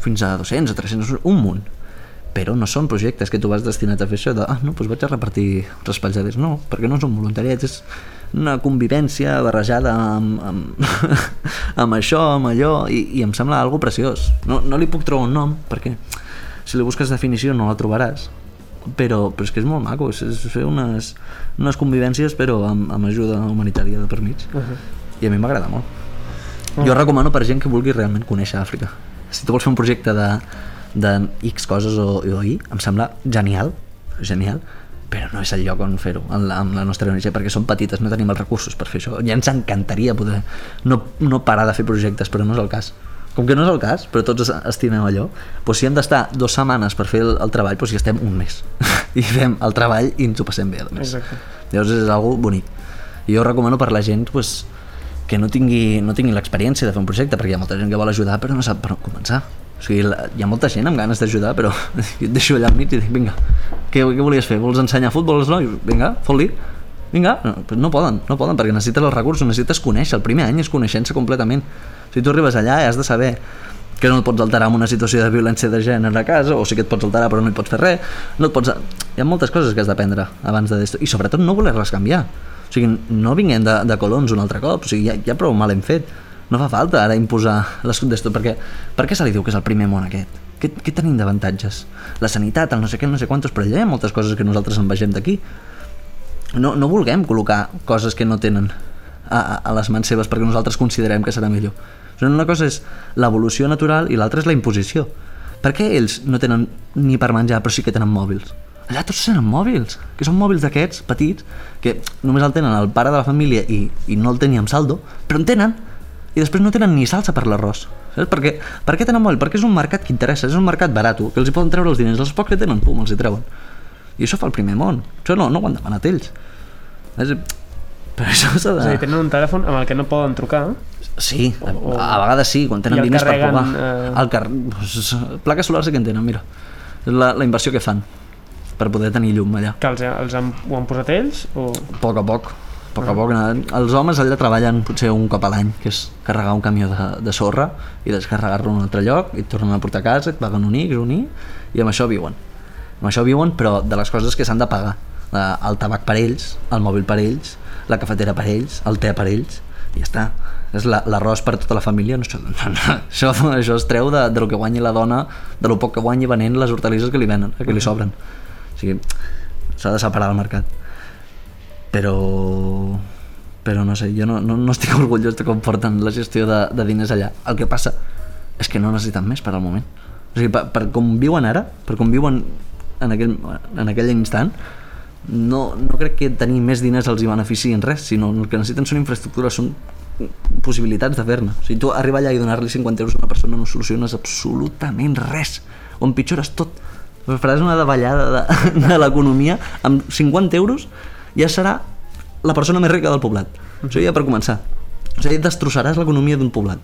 fins a 200 o 300, un munt. Però no són projectes que tu vas destinat a fer això de, ah, no, doncs vaig a repartir raspalls de dents. No, perquè no són voluntariats, és una convivència barrejada amb, amb, amb això, amb allò, i, i em sembla algo preciós. No, no li puc trobar un nom, perquè si li busques definició no la trobaràs, però, però és que és molt maco, és, és fer unes, unes convivències però amb, amb ajuda humanitària de per mig. Uh -huh. I a mi m'agrada molt. Jo recomano per gent que vulgui realment conèixer Àfrica. Si tu vols fer un projecte de, de X coses o, o Y, em sembla genial genial, però no és el lloc on fer-ho amb, la, amb la nostra ONG perquè som petites, no tenim els recursos per fer això. Ja ens encantaria poder no, no parar de fer projectes, però no és el cas. Com que no és el cas, però tots es- estimem allò doncs si hem d'estar dues setmanes per fer el, el treball, doncs hi estem un mes. I fem el treball i ens ho passem bé a més. Exacte. llavors és algo bonic. I jo recomano per la gent pues, que no tingui, no tingui l'experiència de fer un projecte perquè hi ha molta gent que vol ajudar però no sap per on començar o sigui, la, hi ha molta gent amb ganes d'ajudar però jo et deixo allà al mig i dic vinga, què, què volies fer? Vols ensenyar futbol als nois? Vinga, fot-li. Vinga, no, no poden, no poden perquè necessites els recursos, necessites conèixer el primer any és coneixença completament. Si tu arribes allà has de saber que no et pots alterar en una situació de violència de gènere a casa o sí que et pots alterar però no hi pots fer res no et pots... hi ha moltes coses que has d'aprendre abans de i sobretot no voler-les canviar. O sigui, no vinguem de, de colons un altre cop o sigui, ja, ja prou mal hem fet no fa falta ara imposar les d'esto perquè per què se li diu que és el primer món aquest? Què, què tenim d'avantatges? La sanitat, el no sé què, no sé quantos, però allà hi ha moltes coses que nosaltres en vegem d'aquí no, no vulguem col·locar coses que no tenen a, a, les mans seves perquè nosaltres considerem que serà millor. Una cosa és l'evolució natural i l'altra és la imposició. Per què ells no tenen ni per menjar però sí que tenen mòbils? Allà tots tenen mòbils, que són mòbils d'aquests petits, que només el tenen el pare de la família i, i no el tenia amb saldo, però en tenen, i després no tenen ni salsa per l'arròs. Saps? Perquè, per què tenen mòbil? Perquè és un mercat que interessa, és un mercat barat, que els hi poden treure els diners, els pocs que tenen, pum, els hi treuen. I això fa el primer món. Això no, no ho han demanat ells. És, però això s'ha És a dir, de... tenen un telèfon amb el que no poden trucar Sí, a, o- a vegades sí, quan tenen diners per carreguen, pagar. eh, El car... pues, plaques solars sí que en tenen, mira. És la, la inversió que fan per poder tenir llum allà. que els, els han, ho han posat ells o... A poc a poc. Poc a poc. Els homes allà treballen potser un cop a l'any, que és carregar un camió de, de sorra i descarregar-lo en un altre lloc i et tornen a portar a casa, et paguen un X, un Y, i amb això viuen. Amb això viuen, però de les coses que s'han de pagar. La- El tabac per ells, el mòbil per ells, la cafetera per ells, el te per ells, i ja està. És la- l'arròs per tota la família, no, no, no, això, això es treu de, de lo que guanyi la dona, de lo poc que guanyi venent les hortalisses que li venen, que li sobren. O sigui, s'ha de separar el mercat però però no sé, jo no, no, no estic orgullós de com porten la gestió de, de diners allà el que passa és que no necessiten més per al moment o sigui, per, per com viuen ara per com viuen en aquell, en aquell instant no, no crec que tenir més diners els hi benefici en res, sinó el que necessiten són infraestructures, són possibilitats de fer-ne. O sigui, tu arribar allà i donar-li 50 euros a una persona no soluciones absolutament res, o empitjores tot. Faràs una davallada de, de l'economia amb 50 euros ja serà la persona més rica del poblat. O sigui, ja per començar. O sigui, destrossaràs l'economia d'un poblat.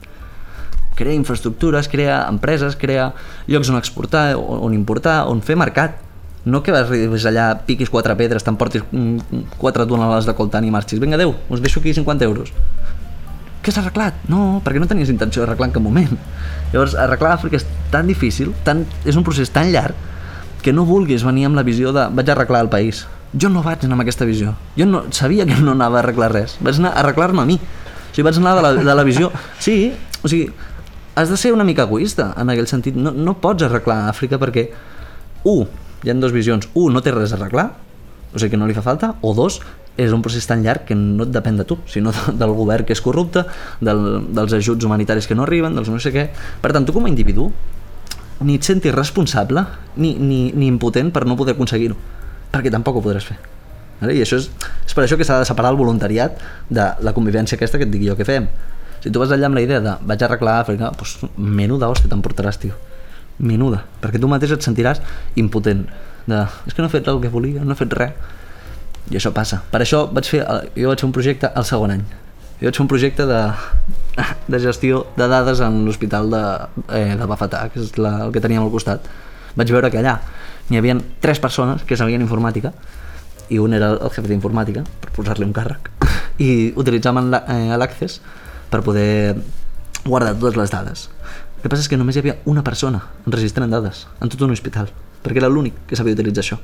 Crea infraestructures, crea empreses, crea llocs on exportar, on importar, on fer mercat. No que vas allà, piquis quatre pedres, t'emportis quatre tonelades de coltant i marxis. Vinga, adeu, us deixo aquí 50 euros. Què s'ha arreglat? No, perquè no tenies intenció d'arreglar en cap moment. Llavors, arreglar Àfrica és tan difícil, tan, és un procés tan llarg, que no vulguis venir amb la visió de vaig arreglar el país. Jo no vaig anar amb aquesta visió. Jo no, sabia que no anava a arreglar res. Vaig anar a arreglar-me a mi. O sigui, vaig anar de la, de la visió... Sí, o sigui, has de ser una mica egoista en aquell sentit. No, no pots arreglar Àfrica perquè, un, hi ha dues visions. Un, no té res a arreglar, o sigui que no li fa falta, o dos, és un procés tan llarg que no et depèn de tu, sinó de, del govern que és corrupte, del, dels ajuts humanitaris que no arriben, dels no sé què. Per tant, tu com a individu ni et sentis responsable ni, ni, ni impotent per no poder aconseguir-ho, perquè tampoc ho podràs fer. Vale? I això és, és per això que s'ha de separar el voluntariat de la convivència aquesta que et dic jo que fem. Si tu vas allà amb la idea de vaig arreglar Àfrica, doncs menuda hòstia t'emportaràs, tio. Menuda. Perquè tu mateix et sentiràs impotent. De, és que no he fet el que volia, no he fet res. I això passa. Per això vaig fer, jo vaig fer un projecte al segon any. Jo vaig fer un projecte de, de gestió de dades en l'hospital de, eh, de Bafetà, que és la, el que teníem al costat. Vaig veure que allà n'hi havia tres persones que sabien informàtica i un era el jefe d'informàtica, per posar-li un càrrec, i utilitzaven eh, l'Access per poder guardar totes les dades. El que passa és que només hi havia una persona enregistrant dades en tot un hospital, perquè era l'únic que sabia utilitzar això.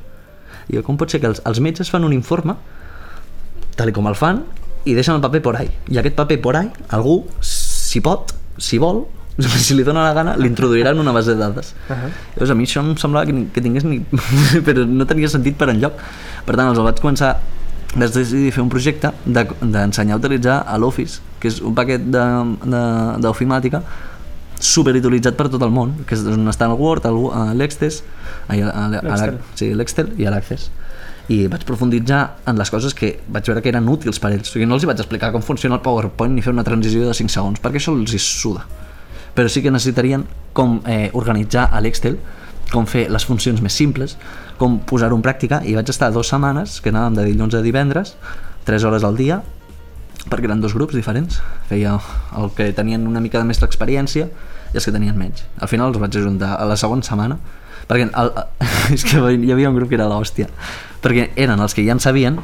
I com pot ser que els, els metges fan un informe, tal com el fan, i deixen el paper por ahí. I aquest paper por ahí, algú, si pot, si vol, si li dóna la gana, l'introduirà en una base de dades. Uh -huh. Llavors a mi això em semblava que, ni, que tingués ni... però no tenia sentit per enlloc. Per tant, els vaig començar vaig decidir fer un projecte de- d'ensenyar de, a utilitzar a l'Office, que és un paquet d'ofimàtica superutilitzat per tot el món, que és on està el Word, el- a l'Excel, a- a- a- sí, l'Excel i l'Access i vaig profunditzar en les coses que vaig veure que eren útils per ells. O sigui, no els hi vaig explicar com funciona el PowerPoint ni fer una transició de 5 segons, perquè això els hi suda. Però sí que necessitarien com eh, organitzar a l'Excel, com fer les funcions més simples, com posar-ho en pràctica, i vaig estar dues setmanes, que anàvem de dilluns a divendres, 3 hores al dia, perquè eren dos grups diferents. Feia el que tenien una mica de més d'experiència i els que tenien menys. Al final els vaig ajuntar a la segona setmana, perquè el, és que hi havia un grup que era l'hòstia, perquè eren els que ja en sabien,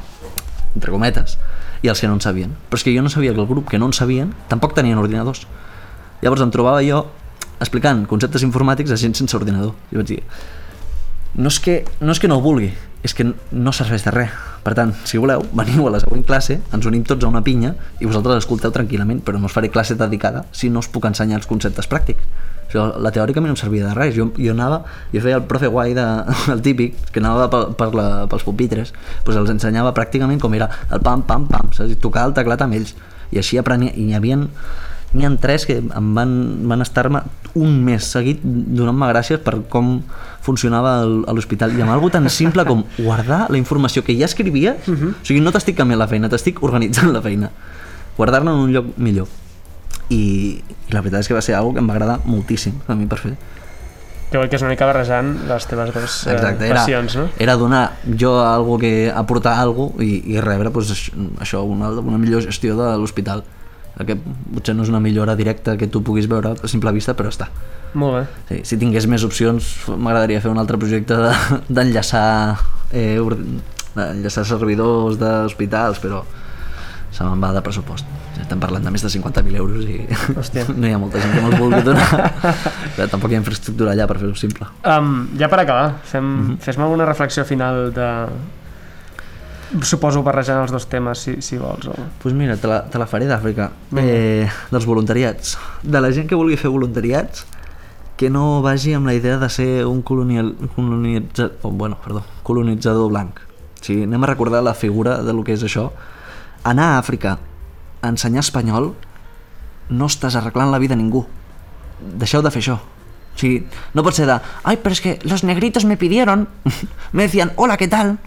entre cometes, i els que no en sabien. Però és que jo no sabia que el grup que no en sabien tampoc tenien ordinadors. Llavors em trobava jo explicant conceptes informàtics a gent sense ordinador. I vaig dir, no és, que, no és que no ho vulgui, és que no serveix de res. Per tant, si voleu, veniu a la següent classe, ens unim tots a una pinya i vosaltres escolteu tranquil·lament, però no us faré classe dedicada si no us puc ensenyar els conceptes pràctics. Això, la teòrica a mi no em servia de res. Jo, jo anava, jo feia el profe guai, de, el típic, que anava per, per la, pels pupitres, doncs els ensenyava pràcticament com era el pam, pam, pam, saps? I tocar el teclat amb ells. I així aprenia, i n'hi havia n'hi ha tres que em van, van estar-me un mes seguit donant-me gràcies per com funcionava a l'hospital. I amb algo tan simple com guardar la informació que ja escrivies uh -huh. o sigui, no t'estic canviant la feina, t'estic organitzant la feina. Guardar-la en un lloc millor. I, i la veritat és que va ser algo que em va agradar moltíssim a mi per fer. Que que és una mica barrejant les teves dues eh, Exacte, era, passions, no? era donar jo algo que aportar algo i, i rebre pues, això una, una millor gestió de l'hospital que potser no és una millora directa que tu puguis veure a simple vista, però està. Molt bé. Sí, si tingués més opcions, m'agradaria fer un altre projecte de- d'enllaçar eh, ord- d'enllaçar servidors d'hospitals, però se me'n va de pressupost. Ja estem parlant de més de 50.000 euros i Hòstia. no hi ha molta gent que me'ls vulgui donar. Però tampoc hi ha infraestructura allà per fer-ho simple. Um, ja per acabar, fem, Mhm. mm -hmm. fes-me alguna reflexió final de... Suposo barrejant els dos temes, si, si vols. O... Pues mira, te la, te la faré d'Àfrica. Vinga. Eh, dels voluntariats. De la gent que vulgui fer voluntariats, que no vagi amb la idea de ser un colonial, colonitza, oh, bueno, perdó, colonitzador blanc. O sigui, anem a recordar la figura de lo que és això. Anar a Àfrica a ensenyar espanyol no estàs arreglant la vida a ningú. Deixeu de fer això. O sigui, no pot ser de, ay, pero es que los negritos me pidieron, me decían, hola, ¿qué tal?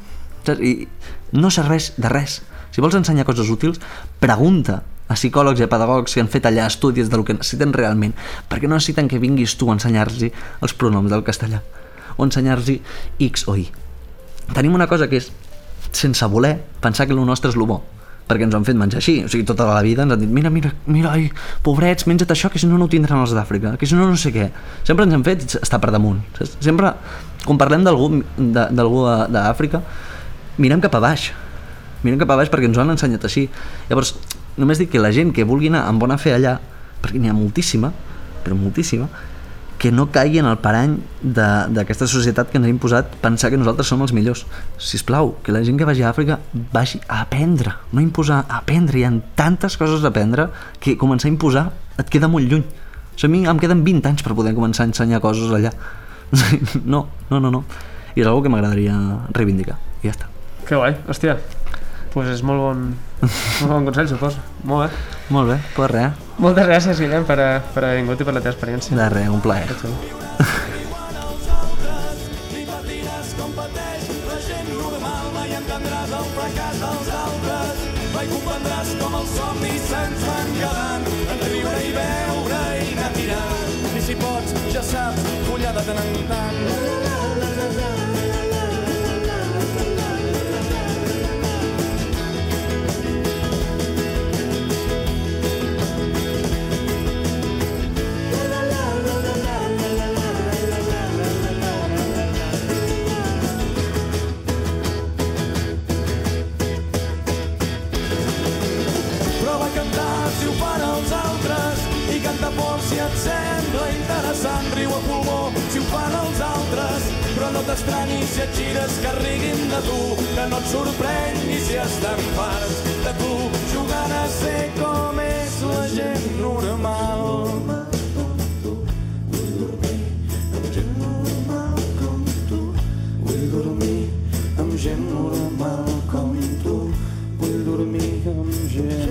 I no serveix de res. Si vols ensenyar coses útils, pregunta a psicòlegs i a pedagogs que han fet allà estudis del que necessiten realment, perquè no necessiten que vinguis tu a ensenyar-los els pronoms del castellà o ensenyar-los X o Y. Tenim una cosa que és, sense voler, pensar que el nostre és el bo perquè ens han fet menjar així, o sigui, tota la vida ens han dit mira, mira, mira, ai, pobrets, menja't això que si no no ho tindran els d'Àfrica, que si no no sé què sempre ens hem fet estar per damunt saps? sempre, quan parlem d'algú a- d'Àfrica mirem cap a baix mirem cap a baix perquè ens ho han ensenyat així llavors, només dic que la gent que vulgui anar amb bona fe allà, perquè n'hi ha moltíssima però moltíssima que no caigui en el parany d'aquesta societat que ens ha imposat pensar que nosaltres som els millors. Si us plau, que la gent que vagi a Àfrica vagi a aprendre, no imposar, a aprendre. Hi ha tantes coses a aprendre que començar a imposar et queda molt lluny. O sigui, a mi em queden 20 anys per poder començar a ensenyar coses allà. No, no, no, no. I és una que m'agradaria reivindicar. I ja està. Que guai, hòstia. Pues és molt bon, molt bon consell, suposo. Molt bé. Molt bé, pues res. Moltes gràcies, Guillem, per, per haver vingut i per la teva experiència. De res, un plaer. Que xulo. No t'estranyis si et gires que riguin de tu, que no et sorprenguis si estan farts de tu, jugant a ser com és la gent normal. Gent normal com tu. Vull dormir amb gent